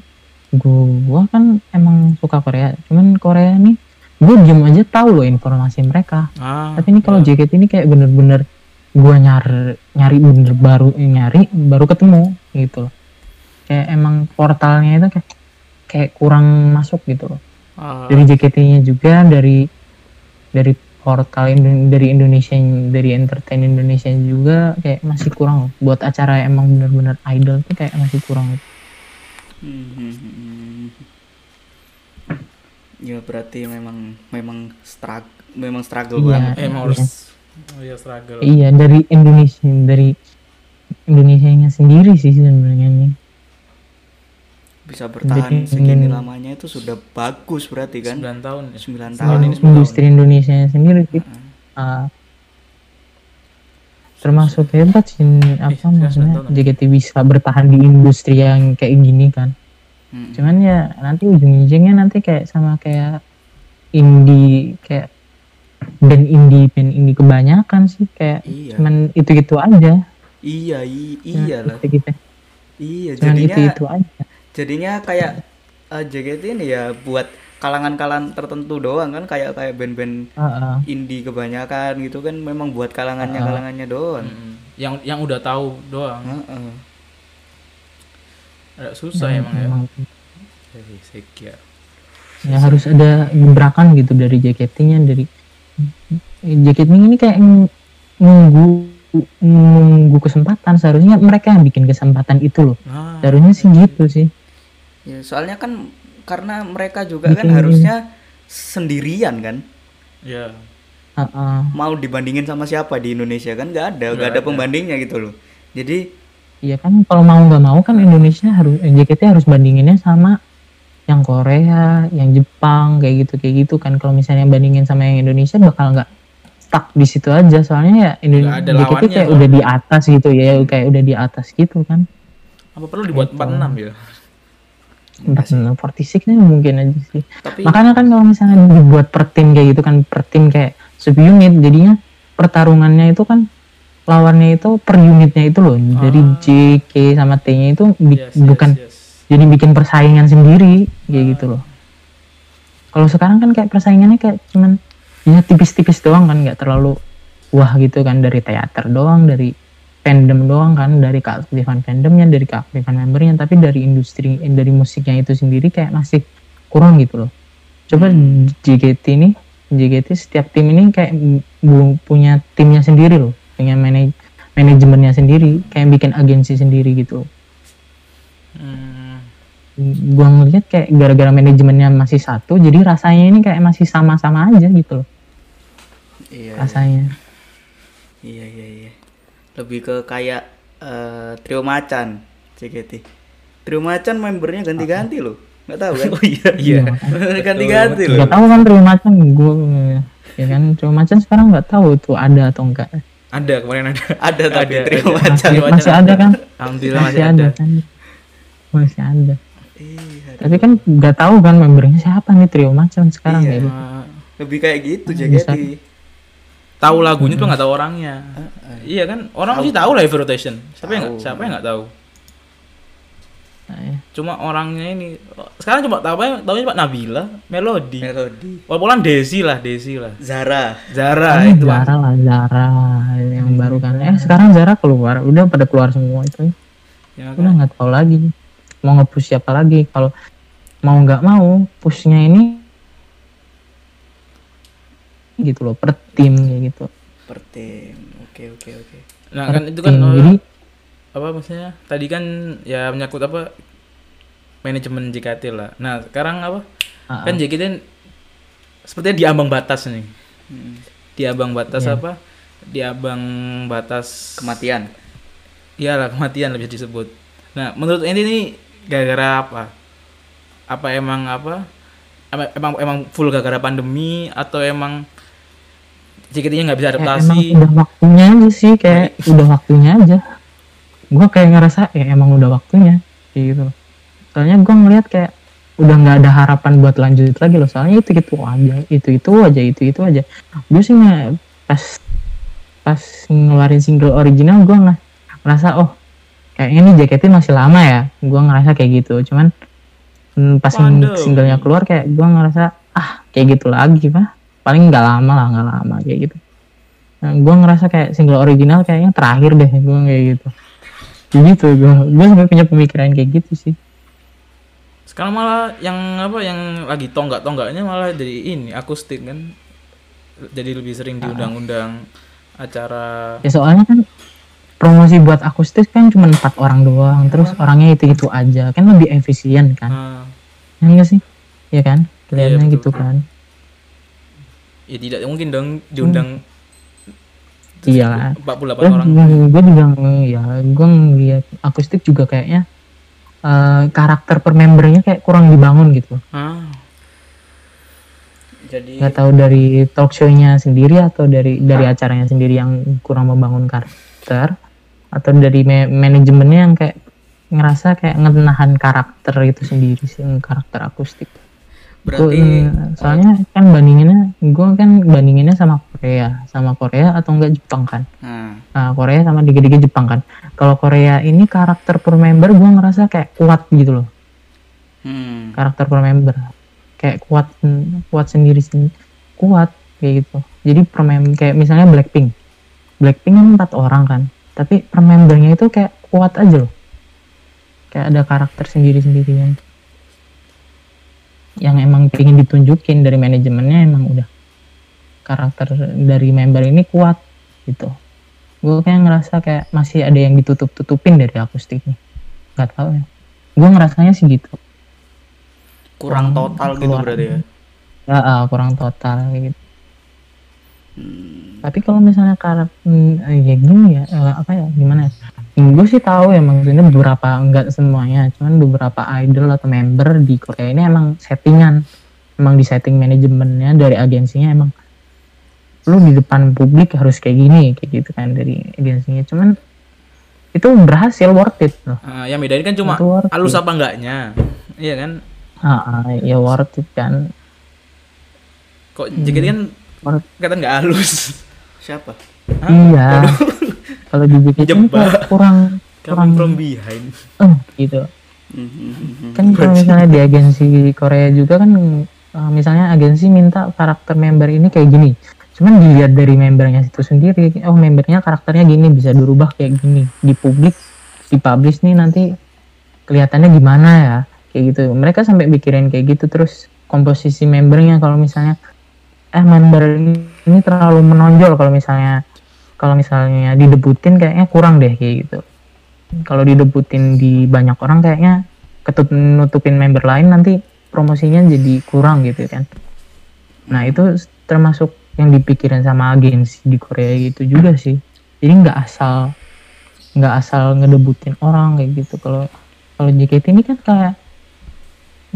gua kan emang suka Korea cuman Korea nih gue diem aja tahu loh informasi mereka ah, tapi ini kalau ya. JKT ini kayak bener-bener gua nyari nyari bener baru nyari baru ketemu gitu loh kayak emang portalnya itu kayak kayak kurang masuk gitu loh Ah, dari JKT-nya juga dari dari portal Indo- dari Indonesia dari entertain Indonesia juga kayak masih kurang loh. buat acara yang emang bener-bener idol tuh kayak masih kurang Hmm, hmm, hmm. Ya berarti memang memang struggle memang struggle Iya. banget. emang iya. harus oh iya struggle iya dari Indonesia dari Indonesia nya sendiri sih sebenarnya nih Bisa bertahan Jadi segini lamanya itu sudah bagus berarti kan? 9 tahun ya 9 Tahun ini 10 tahun. industri Indonesia sendiri sih Ah, termasuk hebat sih apa sudah maksudnya tahun. JKT bisa bertahan di industri yang kayak gini kan Hmm. cuman ya nanti ujung-ujungnya nanti kayak sama kayak indie kayak band indie band indie kebanyakan sih kayak Iya. cuman itu-itu aja Iya, i- iya lah. gitu gitu Iya, cuman jadinya itu-itu aja jadinya kayak eh, JKT ini ya buat kalangan-kalangan tertentu doang kan kayak kayak band-band Heeh. indie kebanyakan gitu kan memang buat kalangannya Ah. kalangannya doang. Mm, yang yang udah tahu doang. Heeh. agak susah Dan emang ya. Emang Jadi, sekia. Ya harus ada gebrakan gitu dari JKT-nya dari JKT ini kayak ng- nunggu nunggu kesempatan. Seharusnya mereka yang bikin kesempatan itu loh. Nah seharusnya sih gitu sih Ya, soalnya kan karena mereka juga kan Bikin- harusnya sendirian kan. ya Heeh. Mau dibandingin sama siapa di Indonesia kan nggak ada, Nggak ada ada. pembandingnya gitu loh. Jadi Iya kan kalau mau nggak mau kan Indonesia harus JKT harus bandinginnya sama yang Korea yang Jepang kayak gitu kayak gitu kan kalau misalnya bandingin sama yang Indonesia bakal nggak stuck di situ aja soalnya ya Indonesia ada JKT lawannya kayak udah di atas gitu ya kayak udah di atas gitu kan Apa perlu dibuat Gitu. 46 ya? Empat enam forty six mungkin aja sih Tapi makanya kan kalau misalnya dibuat per tim kayak gitu kan per tim kayak subunit jadinya pertarungannya itu kan lawannya itu per unitnya itu loh dari Ah. J, K sama T nya itu bi- Yes, yes, bukan yes. jadi bikin persaingan sendiri kayak Ah. gitu loh kalau sekarang kan kayak persaingannya kayak cuman ya tipis-tipis doang kan nggak terlalu wah gitu kan dari teater doang dari fandom doang kan dari keaktifan fandomnya dari keaktifan membernya tapi dari industri eh, dari musiknya itu sendiri kayak masih kurang gitu loh. Coba JKT ini JKT setiap tim ini kayak bu- punya timnya sendiri loh punya manaj manajemennya sendiri kayak bikin agensi sendiri gitu Hmm. gua ngeliat kayak gara-gara manajemennya masih satu jadi rasanya ini kayak masih sama-sama aja gitu loh. Iya, rasanya. Iya iya iya. Lebih ke kayak eh, trio macan JKT. Trio macan membernya ganti-ganti loh. Nggak tahu kan? [LAUGHS] Oh iya iya. [LAUGHS] ganti-ganti loh. nggak tahu kan Trio Macan gue ya kan Trio Macan sekarang nggak tahu tuh ada atau enggak Ada kemarin ada. [LAUGHS] Ada tapi Ada, trio ada. macan. masih, Macan masih ada kan Alhamdulillah masih ada kan masih ada Iya. tapi kan nggak tahu kan membernya siapa nih Trio Macan sekarang Iya. Ah, Lebih kayak gitu. JKT. Tahu lagunya tuh nggak tahu orangnya. Iya kan? Orang pasti tahu lah Heavy Rotation. Siapa yang siapa yang nggak tahu? Nah, ya. Cuma orangnya ini sekarang cuma tahu tahu cuma Nabila, Melody. Melody. Walaupun Desi lah, Desi lah. Zara. Zara Ah, itu. Zara lah Zara yang baru kan eh sekarang Zara keluar udah pada keluar semua itu Ya udah kan? nggak tahu lagi mau nge-push siapa lagi kalau mau nggak mau pushnya ini gitu loh per tim kayak gitu Per tim. Oke oke oke. Nah, per kan itu kan eh, jadi apa maksudnya? Tadi kan ya menyangkut apa? Manajemen JKT lah. Nah, sekarang apa? ah, Kan JKT sepertinya di ambang batas nih. Hmm. Di ambang batas Iya. apa? Di ambang batas Kematian. Iyalah kematian bisa disebut. Nah, menurut ini nih gara-gara apa? Apa emang apa? Emang emang, full gara-gara pandemi atau emang JKT-nya nggak bisa adaptasi? emang udah waktunya aja sih kayak udah waktunya aja. Gua kayak ngerasa ya emang udah waktunya kayak gitu soalnya gua ngeliat kayak udah nggak ada harapan buat lanjut lagi loh. Soalnya itu itu aja itu itu aja itu itu aja. Gue sih nggak pas pas ngeluarin single original gua nggak ngerasa oh kayaknya nih JKT masih lama ya. Gua ngerasa kayak gitu. Cuman hmm, pas Waduh. singlenya keluar kayak gua ngerasa ah kayak gitu lagi pak. Paling nggak lama lah nggak lama kayak gitu. Nah, gue ngerasa kayak single original kayaknya terakhir deh gue kayak gitu. Gitu gue gue sampai punya pemikiran kayak gitu sih. Sekarang malah yang apa yang lagi tonggak-tonggaknya malah jadi ini akustik kan. Jadi lebih sering diundang-undang acara ya soalnya kan promosi buat akustik kan cuma empat orang doang. Terus orangnya itu itu aja. Kan lebih efisien kan. Ah, ya enggak sih? Ya kan? Kelihatannya betul, gitu kan. Ya tidak mungkin dong diundang. Iya kan 48 orang. gue juga ya gue ngeliat akustik juga kayaknya eh, karakter per membernya kayak kurang dibangun gitu. Ah, Jadi nggak tahu dari talk show-nya sendiri atau dari dari acaranya sendiri yang kurang membangun karakter atau dari ma- manajemennya yang kayak ngerasa kayak ngenahan karakter itu sendiri sih karakter akustik. Berarti Gua, soalnya kan bandinginnya gue kan bandinginnya sama Korea. Sama Korea atau enggak Jepang kan? Nah, nah, Korea sama dikit-dikit Jepang kan? Kalau Korea ini karakter per member gue ngerasa kayak kuat gitu loh. Hmm, karakter per member. Kayak kuat kuat sendiri sen- kuat kayak gitu. Jadi per mem- kayak misalnya Blackpink. Blackpink kan empat orang kan tapi per membernya itu kayak kuat aja loh. Kayak ada karakter sendiri sendiri yang emang pengen ditunjukin dari manajemennya emang udah. Karakter dari member ini kuat gitu. Gue kayak ngerasa kayak masih ada yang ditutup tutupin dari akustiknya. Nggak tahu ya. Gue ngerasanya sih gitu. Kurang kurang total gitu berarti ya? Ya kurang total gitu Hmm, tapi kalau misalnya karakter ya gini ya eh, apa ya gimana ya gue sih tahu ya maksudnya beberapa enggak semuanya cuman beberapa idol atau member di Korea ini emang settingan emang di setting manajemennya dari agensinya emang lu di depan publik harus kayak gini kayak gitu kan dari agensinya cuman itu berhasil worth it loh Ah, yang bedain kan cuma halus it. apa enggaknya. Iya kan? ah, ah, ya worth it kan Kok JKT kan Kata nggak halus. Siapa? Hah? iya kalau di JKT ini Jebak. kayak kurang kurang Coming from behind. eh, gitu Hmm, hmm, hmm, hmm. kan kalau misalnya di agensi Korea juga kan uh, misalnya agensi minta karakter member ini kayak gini cuman dilihat dari membernya itu sendiri oh membernya karakternya gini bisa dirubah kayak gini di publik di publish nih nanti kelihatannya gimana ya kayak gitu mereka sampai mikirin kayak gitu terus komposisi membernya kalau misalnya eh member ini terlalu menonjol kalau misalnya kalau misalnya didebutin kayaknya kurang deh kayak gitu. Kalau didebutin di banyak orang kayaknya ketut nutupin member lain nanti promosinya jadi kurang gitu kan. Nah itu termasuk yang dipikirin sama agensi di Korea gitu juga sih. Jadi nggak asal nggak asal ngedebutin orang kayak gitu. Kalau kalau JKT ini kan kayak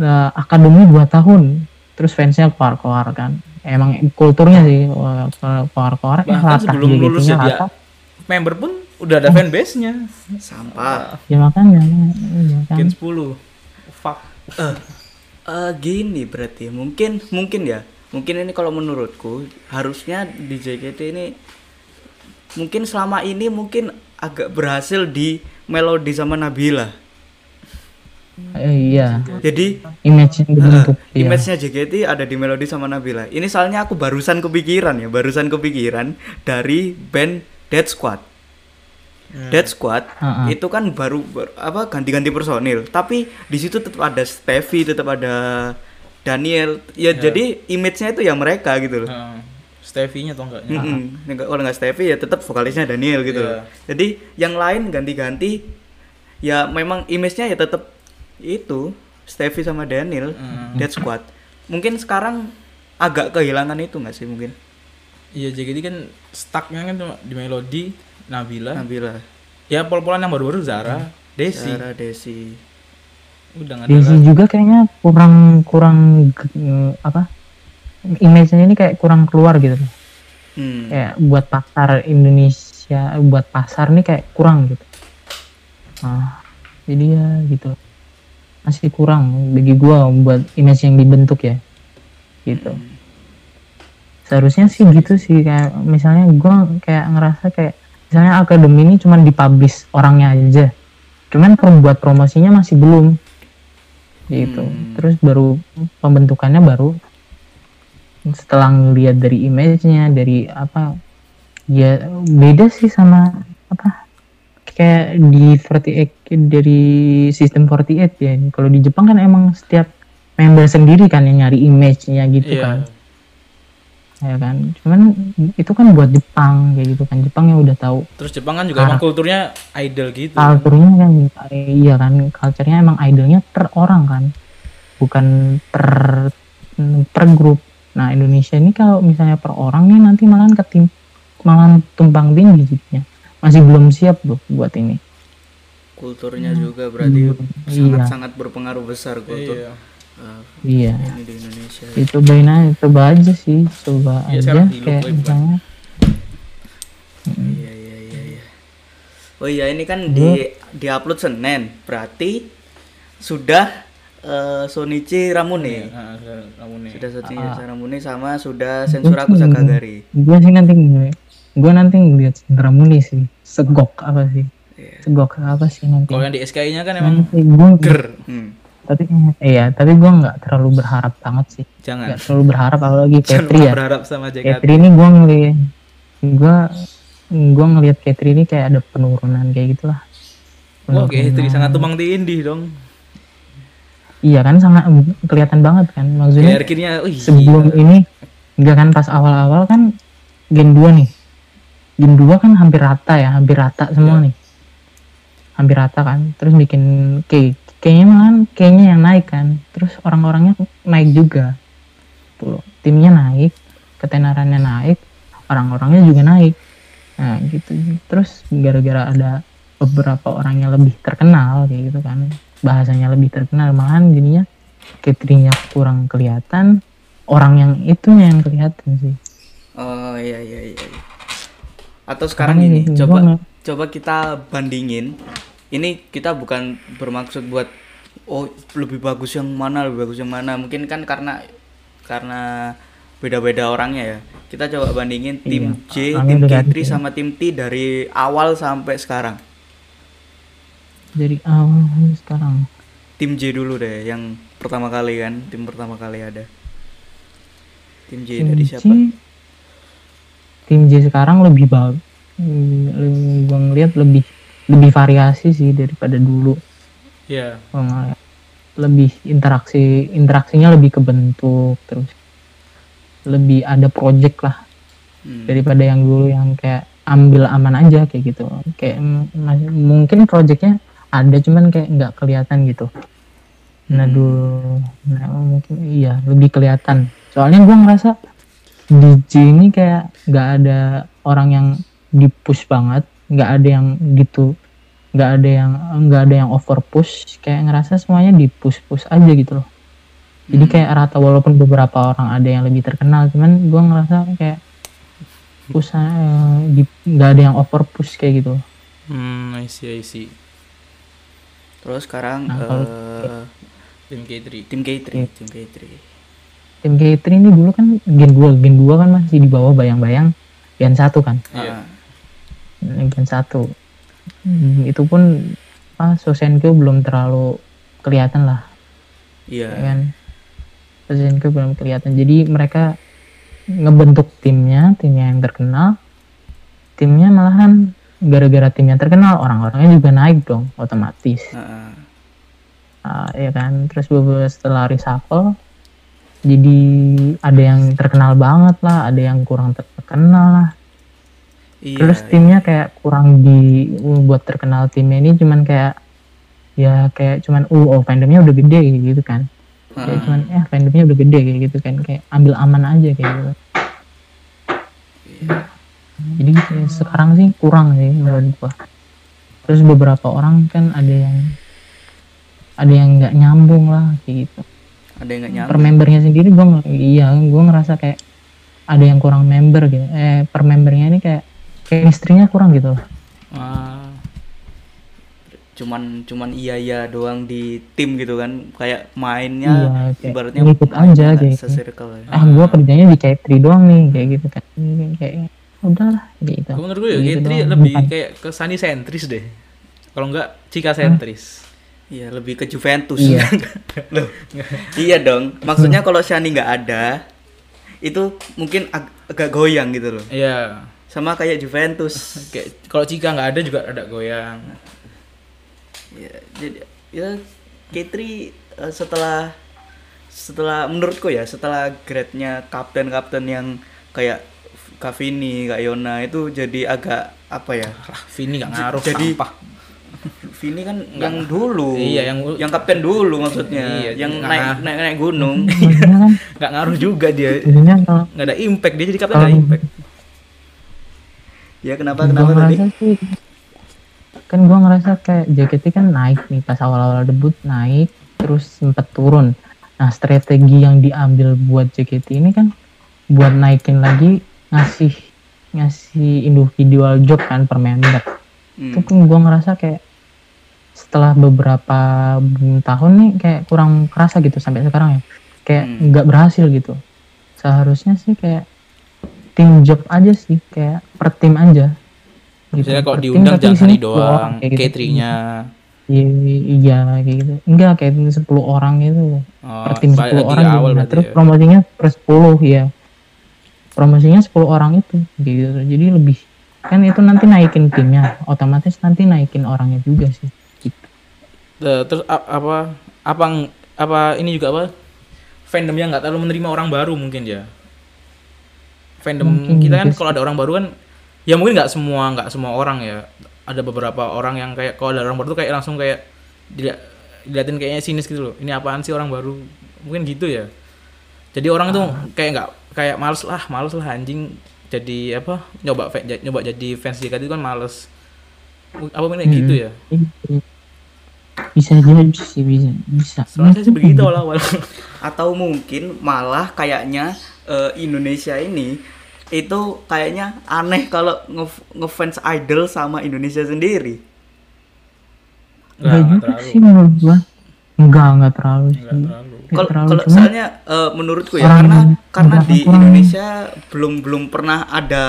eh, akademi 2 tahun terus fansnya keluar-keluar kan emang kulturnya sih wah, keluar-keluar eh, Bahkan latah sebelum lulus ya dia latah member pun udah ada fanbase-nya. Sampah. ya makanya iya kan. Gen 10. Fuck. Eh gini berarti mungkin mungkin ya mungkin ini kalau menurutku harusnya di JKT ini mungkin selama ini mungkin agak berhasil di melodi sama Nabila Eh, iya jadi image dibentuk eh, iya. image-nya JKT ada di melodi sama Nabila ini soalnya aku barusan kepikiran ya barusan kepikiran dari band Dead Squad Dead Squad Ha-ha. itu kan baru, baru- apa ganti-ganti personil tapi di situ tetap ada Steffi tetap ada Daniel ya jadi image-nya itu ya mereka gitu loh Heeh. Stevie-nya atau enggaknya? Mm-mm. Nggak- Kalau nggak Steffi ya tetap vokalisnya Daniel gitu Iya. loh. Jadi yang lain ganti-ganti ya memang image-nya ya tetap itu Steffi sama Daniel Mm. Dead Squad. Mungkin sekarang agak kehilangan itu nggak sih mungkin Iya, JKT kan stucknya kan cuma di melodi Nabila. Nabila, Ya pol-polan yang baru-baru Zara, Desi. Sarah, Desi. Udah ada Desi juga kayaknya kurang kurang eh, apa image-nya ini kayak kurang keluar gitu. Hmm. kayak buat pasar Indonesia buat pasar nih kayak kurang gitu nah jadi ya gitu masih kurang bagi gua buat image yang dibentuk ya gitu seharusnya sih gitu sih kayak misalnya gua kayak ngerasa kayak misalnya akademi ini cuma dipublish orangnya aja cuman buat promosinya masih belum gitu Hmm. terus baru pembentukannya baru setelah ngelihat dari image-nya dari apa ya beda sih sama apa kayak di 48 dari sistem 48 ya. Kalau di Jepang kan emang setiap member sendiri kan yang nyari image-nya gitu Iya. kan. Ya kan? Cuman itu kan buat Jepang kayak gitu kan. Jepang yang udah tahu Terus Jepang kan juga emang kulturnya idol gitu. kulturnya kan iya kan. Culture-nya emang idolnya per orang kan. Bukan per per grup. Nah Indonesia ini kalau misalnya per orang nih nanti malah ketim malah tumpang tindih jadinya masih belum siap loh buat ini Kulturnya juga berarti Iya. sangat-sangat berpengaruh besar kultur Iya. uh, iya ini di Indonesia. aja coba aja sih coba Iya, aja di kayak misalnya Iya iya iya iya. Oh iya ini kan di diupload Senin, berarti sudah eh, Sonichi Ramune. Nah, kamu nih. Sudah Sonichi Ah. Ramune sama sudah Sensuraku Sakagari. gue sih nanti gue nanti ngeliat Ramuni sih segok apa sih Iya. segok apa sih nanti Kalau yang di SKI-nya kan emang nanti gue ger. Hmm. tapi iya tapi gue nggak terlalu berharap banget sih Jangan. nggak terlalu berharap apalagi [LAUGHS] Jangan Katri ya berharap sama JKT. Katri ini gue ngeliat gue gue ngeliat Katri ini kayak ada penurunan kayak gitulah Wah, Katri sangat tumbang tindih dong. iya kan sangat kelihatan banget kan maksudnya Hierarkinya, wih. sebelum ini enggak kan pas awal-awal kan gen 2 nih gen 2 kan hampir rata ya hampir rata semua nih. Hampir rata kan terus bikin kayak kayaknya malah kayaknya yang naik kan. Terus orang-orangnya naik juga. Tuh timnya naik ketenarannya naik orang-orangnya juga naik. Nah gitu. Terus gara-gara ada beberapa orang yang lebih terkenal kayak gitu kan bahasanya lebih terkenal malahan jadinya Catrinya kurang kelihatan. Orang yang itunya yang kelihatan sih. Oh iya iya iya. Iya. Atau sekarang ini coba coba kita bandingin. Ini kita bukan bermaksud buat oh lebih bagus yang mana lebih bagus yang mana. Mungkin kan karena karena beda-beda orangnya ya. Kita coba bandingin tim J, Iya, orangnya tim beda K3 sih. sama tim T dari awal sampai sekarang. dari awal sampai sekarang Tim J dulu deh yang pertama kali kan, tim pertama kali ada. Tim J dari J, siapa? Tim J sekarang lebih bagus gue ngeliat lebih lebih variasi sih daripada dulu Iya. Gua ngeliat. lebih interaksi interaksinya lebih kebentuk terus lebih ada project lah Hmm. daripada yang dulu yang kayak ambil aman aja kayak gitu kayak masih- mungkin projectnya ada cuman kayak nggak kelihatan gitu nah Hmm. dulu nah mungkin iya lebih kelihatan soalnya gua ngerasa DJ ini kayak nggak ada orang yang di push banget nggak ada yang gitu nggak ada yang nggak ada yang over push kayak ngerasa semuanya di push push aja gitu loh jadi Hmm. kayak rata walaupun beberapa orang ada yang lebih terkenal cuman gua ngerasa kayak push eh, nggak ada yang over push kayak gitu Hmm, I see, I see. Terus sekarang Nah, kalau- eh, Tim K3. tim K3, Iya. tim K3. Tim K3 ini dulu kan gen 2 gen 2 kan masih di bawah bayang-bayang gen 1 kan? Iya. Ah, gen 1 Hmm, itu pun ah, Sosenkyo belum terlalu kelihatan lah. Iya. ya kan? Sosenkyo belum kelihatan. Jadi mereka ngebentuk timnya timnya yang terkenal. Timnya malahan gara-gara timnya terkenal orang-orangnya juga naik dong otomatis. Heeh. Ah, ya kan? Terus beberapa setelah reshuffle jadi ada yang terkenal banget lah ada yang kurang terkenal lah. Iya. terus timnya kayak kurang di buat terkenal timnya ini cuman kayak ya kayak cuman uh oh fandomnya udah gede gitu kan. Kayak Heeh. cuman eh fandomnya udah gede kayak gitu kan. Kayak ambil aman aja kayak gitu. Jadi kayak sekarang sih kurang sih menurut gua. Terus beberapa orang kan ada yang ada yang nggak nyambung lah kayak gitu Ada yang nggak nyambung. per membernya sendiri gua nge- iya gua ngerasa kayak ada yang kurang member gitu eh per membernya ini kayak chemistry-nya kurang gitu loh Ah, Cuman cuman iya iya doang di tim gitu kan. Kayak mainnya Iya, kayak ibaratnya ngikut mainnya aja gitu. ya. ah gua kerjanya di K3 doang nih kayak gitu kan kayak udahlah gitu menurut gue ya Kayak gitu K3 doang. lebih Bukan. kayak ke Sunny sentris deh. Kalau enggak Cika sentris. Iya, lebih ke Juventus. Iya. [LAUGHS] Loh. iya dong. Maksudnya kalau Shani nggak ada, itu mungkin ag- agak goyang gitu loh. Iya. Sama kayak Juventus. [LAUGHS] Kayak kalau Cika nggak ada juga ada goyang. ya, jadi ya K3 eh, setelah setelah menurutku ya setelah grade-nya kapten-kapten yang kayak Cavini, kayak Yona itu jadi agak apa ya? Lah, Vini nggak ngaruh Jadi- sampah. Vini kan yang dulu. Iya, yang- yang kapten dulu maksudnya. Iya, yang nggak- naik, naik naik gunung. maksudnya [LAUGHS] kan Nggak ngaruh juga dia. Nggak ada impact dia jadi kapten nggak ada Kalau- impact. ya kenapa gua kenapa tadi? sih kan gua ngerasa kayak JKT kan naik nih pas awal-awal debut naik terus sempat turun nah strategi yang diambil buat JKT ini kan buat naikin lagi ngasih ngasih individual job kan per member Hmm. itu pun gua ngerasa kayak setelah beberapa tahun nih kayak kurang kerasa gitu sampai sekarang ya kayak Hmm. nggak berhasil gitu seharusnya sih kayak tim job aja sih kayak per tim aja gitu. Misalnya kalau tim, diundang jangan 10 orang doang, kayak gitu. K3-nya. iya iya kayak gitu enggak kayak 10 orang gitu Oh, per tim 10 balik lagi orang gitu. Nah, berarti terus ya. promosinya per 10 ya promosinya 10 orang itu gitu jadi lebih kan itu nanti naikin timnya otomatis nanti naikin orangnya juga sih gitu. Eh, terus a- apa apa apa ini juga apa? Fandomnya nggak terlalu menerima orang baru mungkin ya. Fandom Mungkin kita kan gitu kalau ada orang baru kan ya mungkin nggak semua nggak semua orang ya. Ada beberapa orang yang kayak kalau ada orang baru tuh kayak langsung kayak dilihat diliatin kayaknya sinis gitu loh. Ini apaan sih orang baru? Mungkin gitu ya. Jadi orang tuh kayak nggak kayak males lah males lah anjing jadi apa nyoba nyoba jadi fans JKT itu kan males. Apa namanya gitu ya Bisa jadi sih bisa bisa soalnya saya sih begitu Hmm. awal-awal atau mungkin malah kayaknya eh, Indonesia ini itu kayaknya aneh kalau nge- ngefans idol sama Indonesia sendiri Nggak, juga terlalu. sih menurut gua enggak enggak terlalu Nggak sih terlalu Nggak Kalau terlalu, kalau cuma soalnya eh, menurutku ya orang karena karena beberapa di kurang- Indonesia belum belum pernah ada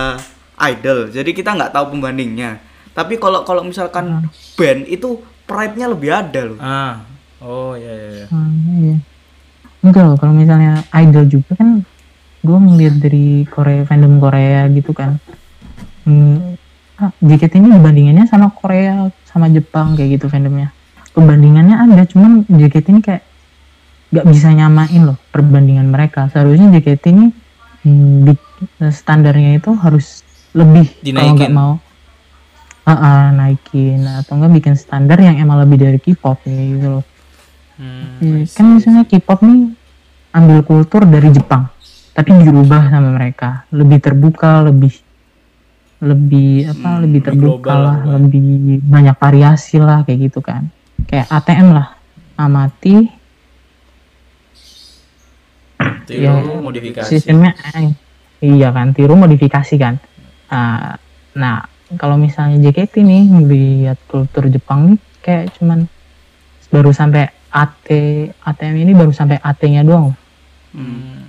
idol, jadi kita nggak tahu pembandingnya. Tapi kalau kalau misalkan Hmm. band itu pride-nya lebih ada loh. ah oh iya iya, iya. Ah, iya. Enggak loh, kalau misalnya idol juga kan gue ngeliat dari Korea fandom Korea gitu kan. Hmm, ah, JKT ini dibandingannya sama Korea sama Jepang kayak gitu fandomnya. Perbandingannya ada, cuman JKT ini kayak nggak bisa nyamain loh perbandingan mereka. Seharusnya JKT ini hmm, di- standarnya itu harus lebih kalau nggak Dinaikin. mau Ah, ah, naikin atau enggak bikin standar yang emang lebih dari K-pop kayak gitu loh. Hmm, Iya, kan misalnya K-pop nih ambil kultur dari Jepang, tapi dirubah sama mereka, lebih terbuka, lebih lebih apa, Hmm, lebih terbuka global lah, lah, lebih banyak variasi lah kayak gitu kan. Kayak ATM lah, amati Tiru, ya, modifikasi sistemnya eh, iya kan, tiru modifikasi kan. Ah, nah, kalau misalnya JKT nih melihat kultur Jepang nih kayak cuman baru sampai AT ATM ini baru sampai AT-nya doang. Hmm.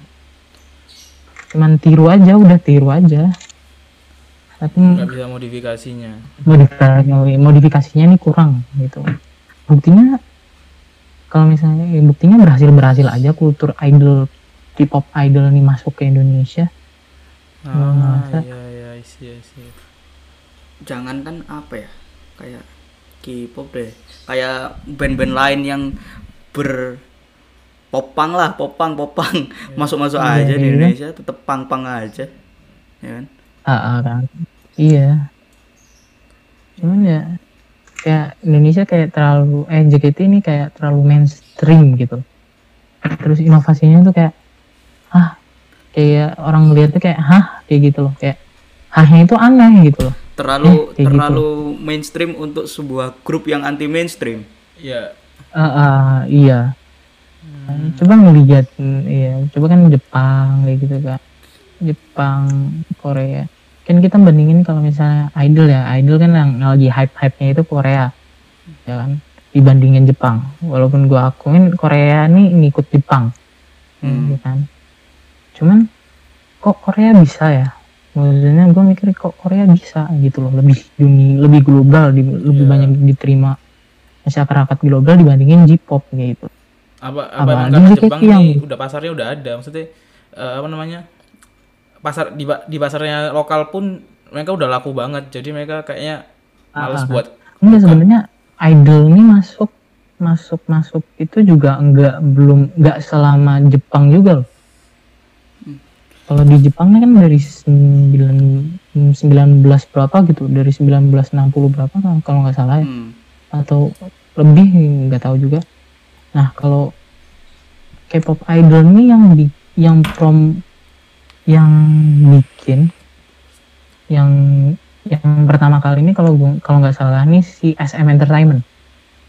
cuman tiru aja udah tiru aja tapi nggak bisa modifikasinya modifikasi modifikasinya ini kurang gitu buktinya kalau misalnya ya buktinya berhasil berhasil aja kultur idol K-pop idol ini masuk ke Indonesia ah masa. iya iya I see, I see. Jangan kan apa ya? Kayak K-pop deh. Kayak band-band lain yang ber popang lah, popang, popang. [LAUGHS] Masuk-masuk Iya, aja di iya. Indonesia tetap pang-pang aja. Ya kan? ah, ah, kan iya cuman ya kayak Indonesia kayak terlalu eh JKT ini kayak terlalu mainstream gitu terus inovasinya tuh kayak ah kayak orang ngeliat tuh kayak hah kayak gitu loh kayak hahnya itu aneh gitu loh Terlalu Eh, kayak terlalu mainstream untuk sebuah grup yang anti mainstream. iya. Ah, ah, iya. Coba ngeliat mm, iya coba kan Jepang kayak gitu kan Jepang Korea. Kan kita bandingin kalau misalnya idol ya. Idol kan yang lagi hype hype nya itu Korea ya kan? Dibandingin Jepang. Walaupun gua akuin Korea nih ngikut Jepang. Hmm. ya kan? Cuman kok Korea bisa ya maksudnya gue mikir kok Korea bisa gitu loh lebih dunia lebih global di- lebih Iya. banyak diterima masyarakat global dibandingin J-pop kayak gitu apa apa emang karena Jepang yang- nih udah pasarnya udah ada maksudnya eh, apa namanya pasar di di pasarnya lokal pun mereka udah laku banget jadi mereka kayaknya males Ah, ah. buat Enggak sebenarnya idol ini masuk masuk masuk itu juga enggak belum enggak selama Jepang juga loh. Kalau di Jepang kan dari 9 19 berapa gitu, dari 1960 berapa kan kalau nggak salah ya. Hmm. Atau lebih nggak tahu juga. Nah, kalau K-pop idol ini yang di yang prom yang bikin yang yang pertama kali ini kalau kalau nggak salah ini si SM Entertainment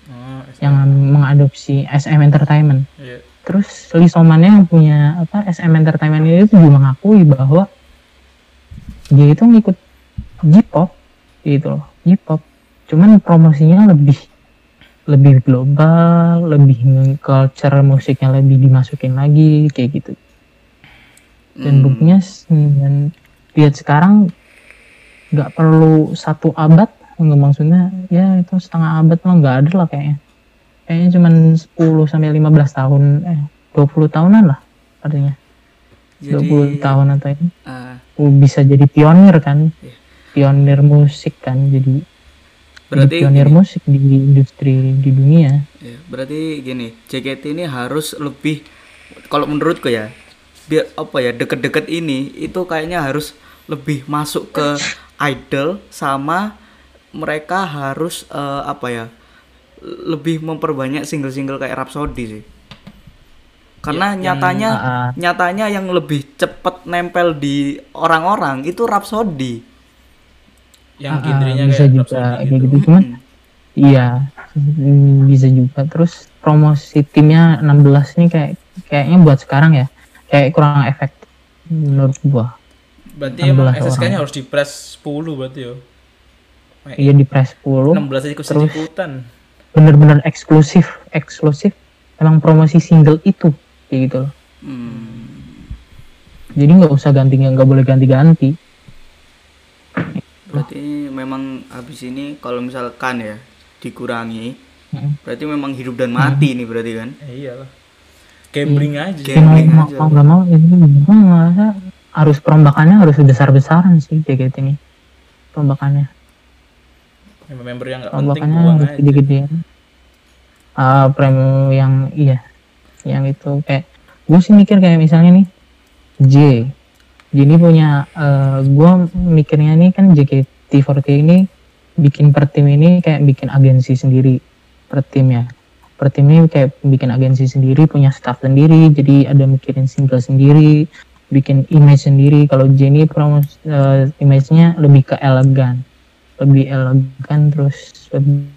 oh, yang mengadopsi SM Entertainment. iya. Terus Lisomannya yang punya apa SM Entertainment ini itu juga mengakui bahwa dia itu ngikut J-pop gitu loh, J-pop. Cuman promosinya lebih lebih global, lebih culture musiknya lebih dimasukin lagi kayak gitu. Dan Hmm. buktinya dan lihat sekarang nggak perlu satu abad nggak maksudnya ya itu setengah abad mah nggak ada lah kayaknya kayaknya cuman 10 sampai 15 tahun eh 20 tahunan lah artinya. 20 tahun atau ini. uh, bisa jadi pionir kan? Iya. pionir musik kan jadi berarti jadi pionir gini, musik di industri di dunia. Ya, berarti gini, JKT ini harus lebih kalau menurutku ya, biar apa ya deket-deket ini itu kayaknya harus lebih masuk ke idol sama mereka harus eh, apa ya lebih memperbanyak single-single kayak Rhapsody sih. Karena Ya, yang- nyatanya Ah, ah. nyatanya yang lebih cepet nempel di orang-orang itu Rhapsody. yang Ah, genrenya bisa kayak juga Rhapsody kayak gitu. gitu cuman iya mm, bisa juga terus promosi timnya 16 ini kayak kayaknya buat sekarang ya kayak kurang efektif menurut gua berarti emang 16 SSK-nya orang. harus di press 10 berarti yo Kayak iya di press 10 16 aja ikut terus- ikutan bener-bener eksklusif eksklusif. Emang promosi single itu kayak gitu loh. Hmm. jadi nggak usah ganti nggak boleh ganti-ganti. Berarti memang habis ini kalau misalkan ya dikurangi, Mm. berarti memang hidup dan mati nih berarti kan? eh, iyalah. Gambling aja. Gam- Ya, mau Gambling mau aja. mau nggak mau ini gua ngerasa harus perombakannya harus besar-besaran sih kayak gitu nih. Perombakannya member yang nggak penting buang aja. gede-gedean. Ah, premi yang iya. Yang itu kayak gue sih mikir kayak misalnya nih J. J ini punya eh gue mikirnya nih kan JKT48 ini bikin per tim ini kayak bikin agensi sendiri per tim ya. Per tim ini kayak bikin agensi sendiri punya staff sendiri jadi ada mikirin single sendiri bikin image sendiri. Kalau J ini promos eh, image-nya lebih ke elegan lebih elegan terus lebih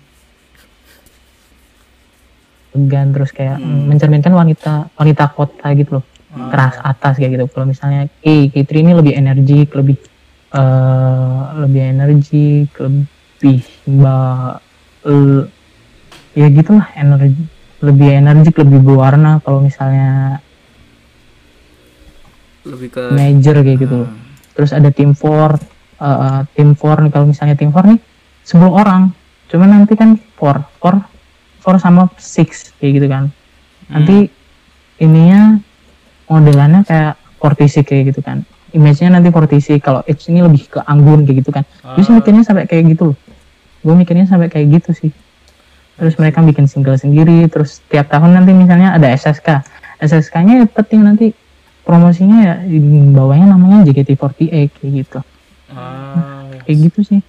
elegan terus kayak Hmm. mencerminkan wanita wanita kota gitu loh keras atas kayak gitu kalau misalnya K K3 ini lebih energik lebih eh lebih energik lebih mbak l- ya gitulah energi lebih energik lebih berwarna kalau misalnya Lebih ke major kayak gitu loh. Hmm. terus ada tim 4 eh, tim 4 nih kalau misalnya tim 4 nih 10 orang. Cuman nanti kan 4 4 4 sama 6 kayak gitu kan. Nanti ininya modelannya kayak Fortisi kayak gitu kan. Image-nya nanti Fortisi kalau H ini lebih ke anggun kayak gitu kan. Gue sih mikirnya sampai kayak gitu loh. Gue mikirnya sampai kayak gitu sih. Terus mereka bikin single sendiri terus tiap tahun nanti misalnya ada SSK SSK nya ya penting nanti promosinya ya di bawahnya namanya JKT48 kayak gitu ah. Kayak gitu sih.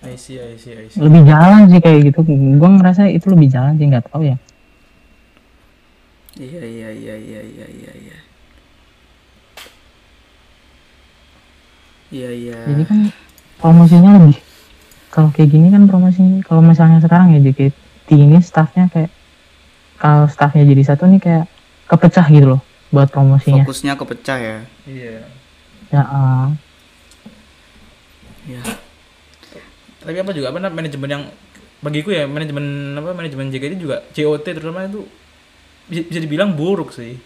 I see I see I see. Lebih jalan sih kayak gitu. Gue ngerasa itu lebih jalan sih nggak tahu ya. Iya iya iya iya iya iya iya. Iya iya. jadi kan promosinya lebih kalau kayak gini kan promosinya kalau misalnya sekarang ya JKT ini staffnya kayak kalau staffnya jadi satu nih kayak kepecah gitu loh buat promosinya. Fokusnya kepecah ya. iya. Ya eh, Iya. tapi apa juga apa manajemen yang bagiku ya manajemen apa manajemen JKT juga COT terutama itu bisa, bisa dibilang buruk sih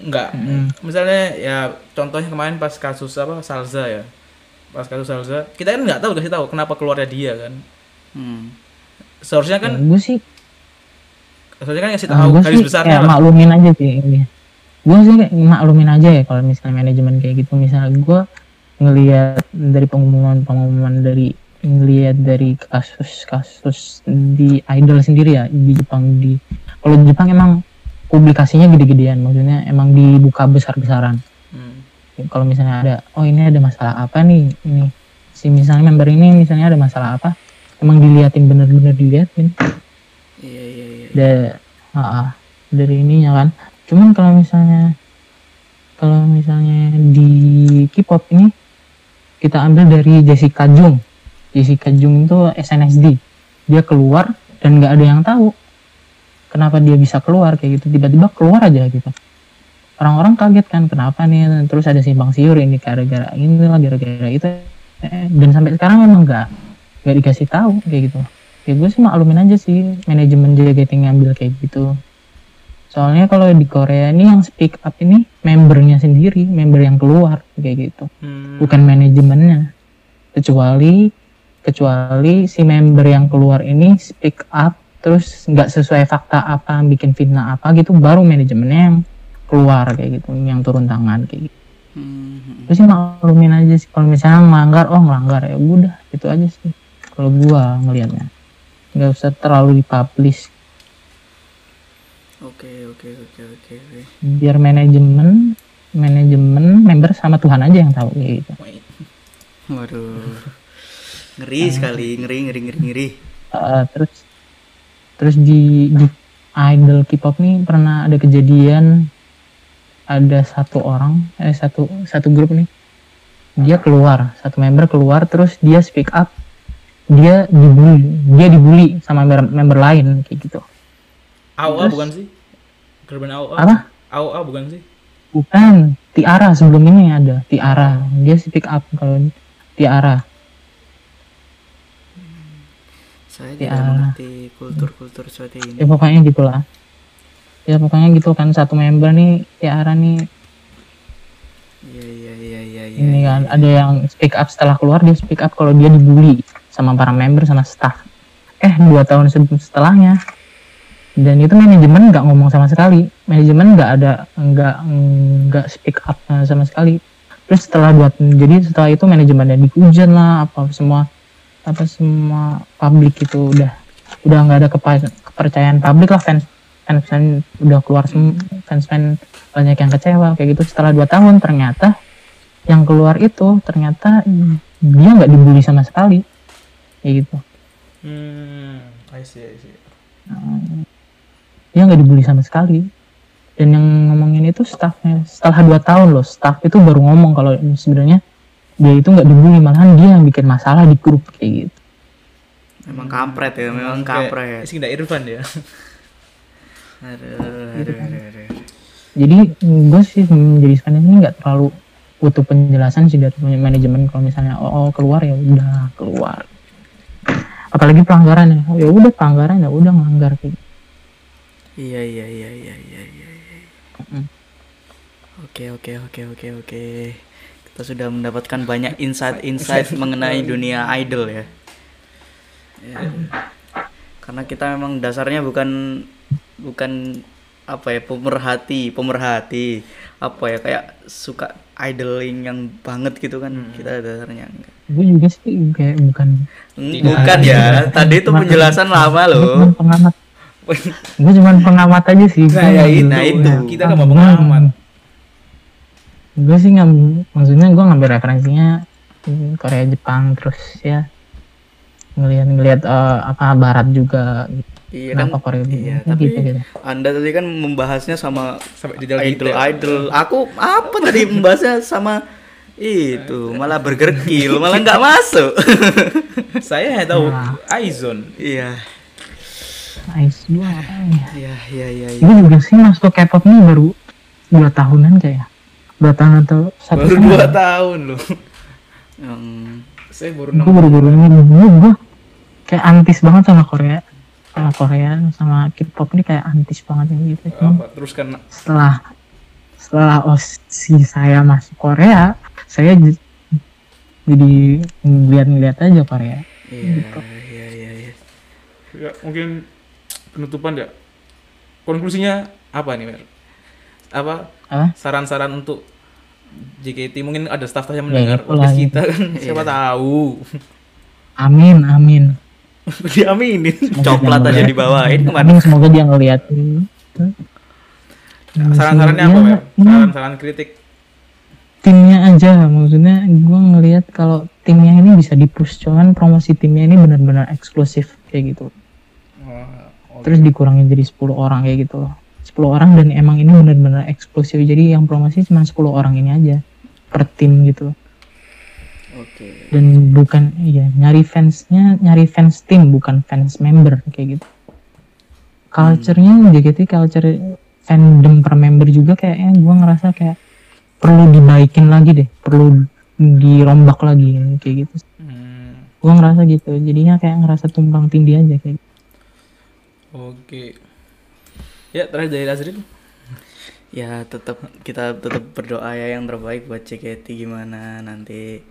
enggak Mm. misalnya ya contohnya kemarin pas kasus apa Salza ya pas kasus Salza kita kan nggak tahu kasih tahu kenapa keluarnya dia kan Hmm. seharusnya kan gue sih seharusnya kan kasih tahu gue garis besarnya lah maklumin aja sih ini. Gue sih kayak maklumin aja ya kalau misalnya manajemen kayak gitu. Misalnya gue ngelihat dari pengumuman-pengumuman dari ngelihat dari kasus-kasus di idol sendiri ya di Jepang di kalau di Jepang emang publikasinya gede-gedean maksudnya emang dibuka besar-besaran Hmm. kalau misalnya ada oh ini ada masalah apa nih ini si misalnya member ini misalnya ada masalah apa emang diliatin bener-bener diliatin Iya iya iya. da- dari ininya kan cuman kalau misalnya kalau misalnya di K-pop ini kita ambil dari Jessica Jung. Jessica Jung itu SNSD dia keluar dan nggak ada yang tahu kenapa dia bisa keluar kayak gitu. Tiba-tiba keluar aja gitu. Orang-orang kaget kan kenapa nih? Terus ada simpang siur ini gara-gara ini lah gara-gara itu. Eh, dan sampai sekarang emang nggak nggak dikasih tahu kayak gitu. Ya gue sih maklumin aja sih manajemen JKT ngambil kayak gitu soalnya kalau di Korea ini yang speak up ini membernya sendiri member yang keluar kayak gitu. Hmm. bukan manajemennya. Kecuali kecuali si member yang keluar ini speak up terus nggak sesuai fakta apa bikin fitnah apa gitu baru manajemennya yang keluar kayak gitu yang turun tangan kayak gitu. Hmm. terus sih maklumin aja sih kalau misalnya ngelanggar oh ngelanggar ya udah itu aja sih. Kalau gua ngelihatnya. Nggak usah terlalu dipublish Oke oke oke oke oke. biar manajemen manajemen member sama Tuhan aja yang tahu kayak gitu Waduh. Ngeri sekali, ngeri ngeri ngeri ngeri. Eh, terus terus di, di idol K-pop nih pernah ada kejadian ada satu orang eh satu satu grup nih dia keluar satu member keluar terus dia speak up dia dibully dia dibully sama member, member lain kayak gitu AOA Terus? bukan sih? Girl band AOA. Apa? AOA bukan sih? bukan Tiara sebelum ini ada Tiara dia speak up kalau Tiara Saya Ya. tidak mengerti kultur-kultur seperti ini. ya pokoknya gitulah ya pokoknya gitu kan satu member nih Tiara nih Iya iya iya iya iya. ini kan ada yang speak up setelah keluar dia speak up kalau dia dibully sama para member sama staff eh dua tahun se- setelahnya dan itu manajemen nggak ngomong sama sekali. Manajemen nggak ada nggak nggak speak up eh, sama sekali. Terus setelah dua jadi setelah itu manajemennya dihujat lah apa semua apa semua publik itu udah udah nggak ada kepa- kepercayaan publik lah fans fans fans udah keluar sem fans fans banyak yang kecewa kayak gitu. Setelah dua tahun ternyata yang keluar itu ternyata dia nggak dibully sama sekali. Kayak gitu. Hmm, I see, I see. Dia nggak dibully sama sekali dan yang ngomongin itu staffnya setelah dua tahun loh staff itu baru ngomong kalau sebenarnya dia itu nggak dibully malahan dia yang bikin masalah di grup kayak gitu Memang kampret ya, memang kampret. Sih enggak Irfan ya. [LAUGHS] Aduh, aduh, aduh, aduh. jadi gue sih menjadi sekarang ini nggak terlalu butuh penjelasan sih dari manajemen kalau misalnya oh, oh, keluar ya udah keluar apalagi pelanggaran ya ya udah pelanggaran ya udah ngelanggar kayak gitu. Iya iya iya iya iya iya. iya. Mm. Oke oke oke oke oke. Kita sudah mendapatkan banyak insight-insight [LAUGHS] mengenai dunia idol ya. Ya. Karena kita memang dasarnya bukan bukan apa ya pemerhati pemerhati apa ya kayak suka idling yang banget gitu kan kita dasarnya enggak. gue juga sih kayak bukan Hmm, bukan ya tadi itu penjelasan lama loh pengamat gue cuman pengamat aja sih Nah, ya itu. Nah, itu. Kita kan mau pengamat. gue sih nggak maksudnya gue ngambil referensinya hmm, Korea Jepang terus ya ngelihat-ngelihat eh, apa Barat juga gitu. iya kan kenapa Korea iya, gitu, tapi gitu, gitu. anda tadi kan membahasnya sama Sampai di dalam idol detail. idol aku apa tadi membahasnya sama itu malah burger kill malah nggak masuk Saya tahu Nah. Aizon. iya Ice gue apa ya? iya iya iya iya. gue juga sih masuk K-pop ini baru dua tahunan kayak dua tahun atau satu Baru tahun dua tahun loh. [LAUGHS] yang Saya baru gue enam. baru-baru ini. Gue, gue kayak antis banget sama Korea. Sama Korea sama K-pop ini kayak antis banget ya gitu. Apa? Terus kan setelah setelah osi saya masuk Korea saya j- jadi ngeliat-ngeliat aja Korea. Iya iya iya iya. Ya, mungkin penutupan ya. Konklusinya apa nih, Mer? Apa? Apa? Saran-saran untuk JKT mungkin ada staff yang Ya, mendengar podcast gitu. kita kan. Siapa tahu. Amin amin. [LAUGHS] Diaminin. Coklat aja dibawain ke mana? Amin semoga dia ngeliat saran-sarannya apa Ya, saran-saran kritik. timnya aja maksudnya gue ngelihat kalau timnya ini bisa dipush cuman promosi timnya ini benar-benar eksklusif kayak gitu terus dikurangin jadi 10 orang kayak gitu loh. 10 orang dan emang ini benar-benar eksklusif. Jadi yang promosi cuma 10 orang ini aja per tim gitu. Oke. Dan bukan iya nyari fansnya nyari fans tim bukan fans member kayak gitu. Culture-nya JKT culture fandom per member juga kayaknya gua ngerasa kayak perlu dibaikin lagi deh perlu dirombak lagi kayak gitu. Hmm, gua ngerasa gitu. Jadinya kayak ngerasa tumpang tindih aja kayak gitu. Oke. Ya terakhir dari Azril. Ya tetap kita tetap berdoa ya yang terbaik buat JKT gimana nanti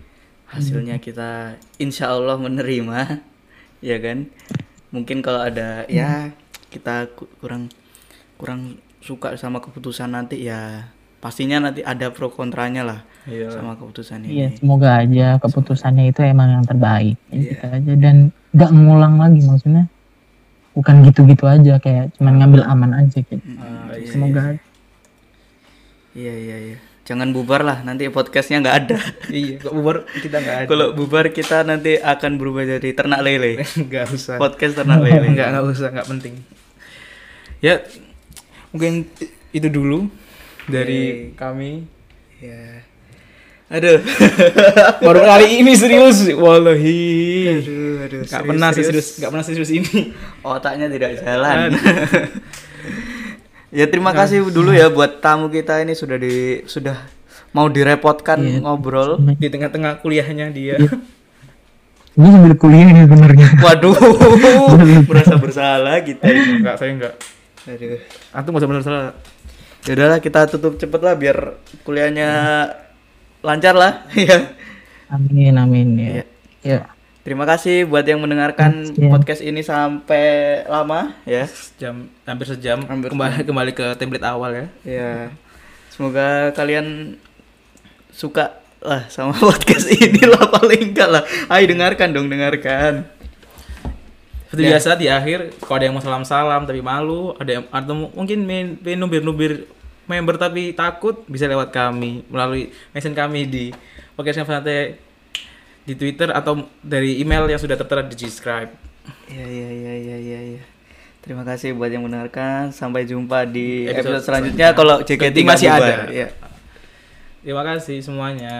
hasilnya kita insya Allah menerima [LAUGHS] ya kan? Mungkin kalau ada ya kita ku- kurang kurang suka sama keputusan nanti ya pastinya nanti ada pro kontranya lah iya. sama keputusan iya ini. semoga aja keputusannya itu emang yang terbaik. Ya, Iya. gitu aja. Dan nggak ngulang lagi maksudnya bukan gitu-gitu aja kayak cuman ngambil aman aja gitu Mm, Ah, iya, semoga iya iya iya. Jangan bubar lah nanti podcastnya nggak ada. [LAUGHS] Iya kok bubar kita nggak ada. Kalau bubar kita nanti akan berubah jadi ternak lele. [LAUGHS] Nggak usah. Podcast ternak lele. [LAUGHS] Nggak nggak usah nggak penting. Ya mungkin itu dulu dari kami. Ya Aduh. [LAUGHS] Baru kali ini serius, wallahi. aduh, aduh. Gak pernah sih serius, gak pernah serius ini. [LAUGHS] Otaknya tidak jalan. [LAUGHS] ya terima kasih dulu ya buat tamu kita ini sudah di sudah mau direpotkan Iya. ngobrol. Di tengah-tengah kuliahnya dia. Ini sambil kuliah ini sebenarnya. Waduh, merasa bersalah kita ini. Enggak, saya enggak. Aduh. Antum enggak usah salah. Ya udahlah kita tutup cepet lah biar kuliahnya lancar lah [LAUGHS] ya. Amin amin ya. Iya. Ya. Terima kasih buat yang mendengarkan Iya. podcast ini sampai lama ya. Jam hampir sejam Hampir kembali kembali ke template awal ya. Ya. Semoga kalian suka lah sama [LAUGHS] podcast ini lah paling enggak lah. Ayo dengarkan dong, dengarkan. Seperti Ya. biasa di akhir kalau ada yang mau salam-salam tapi malu, ada yang atau mungkin main, main nubir-nubir member tapi takut bisa lewat kami melalui mention kami di podcast Santai di Twitter atau dari email yang sudah tertera di describe. Ya ya ya ya ya ya. Terima kasih buat yang mendengarkan. Sampai jumpa di Episode episode, selanjutnya kalau JKT masih ada. Ya. Terima kasih semuanya.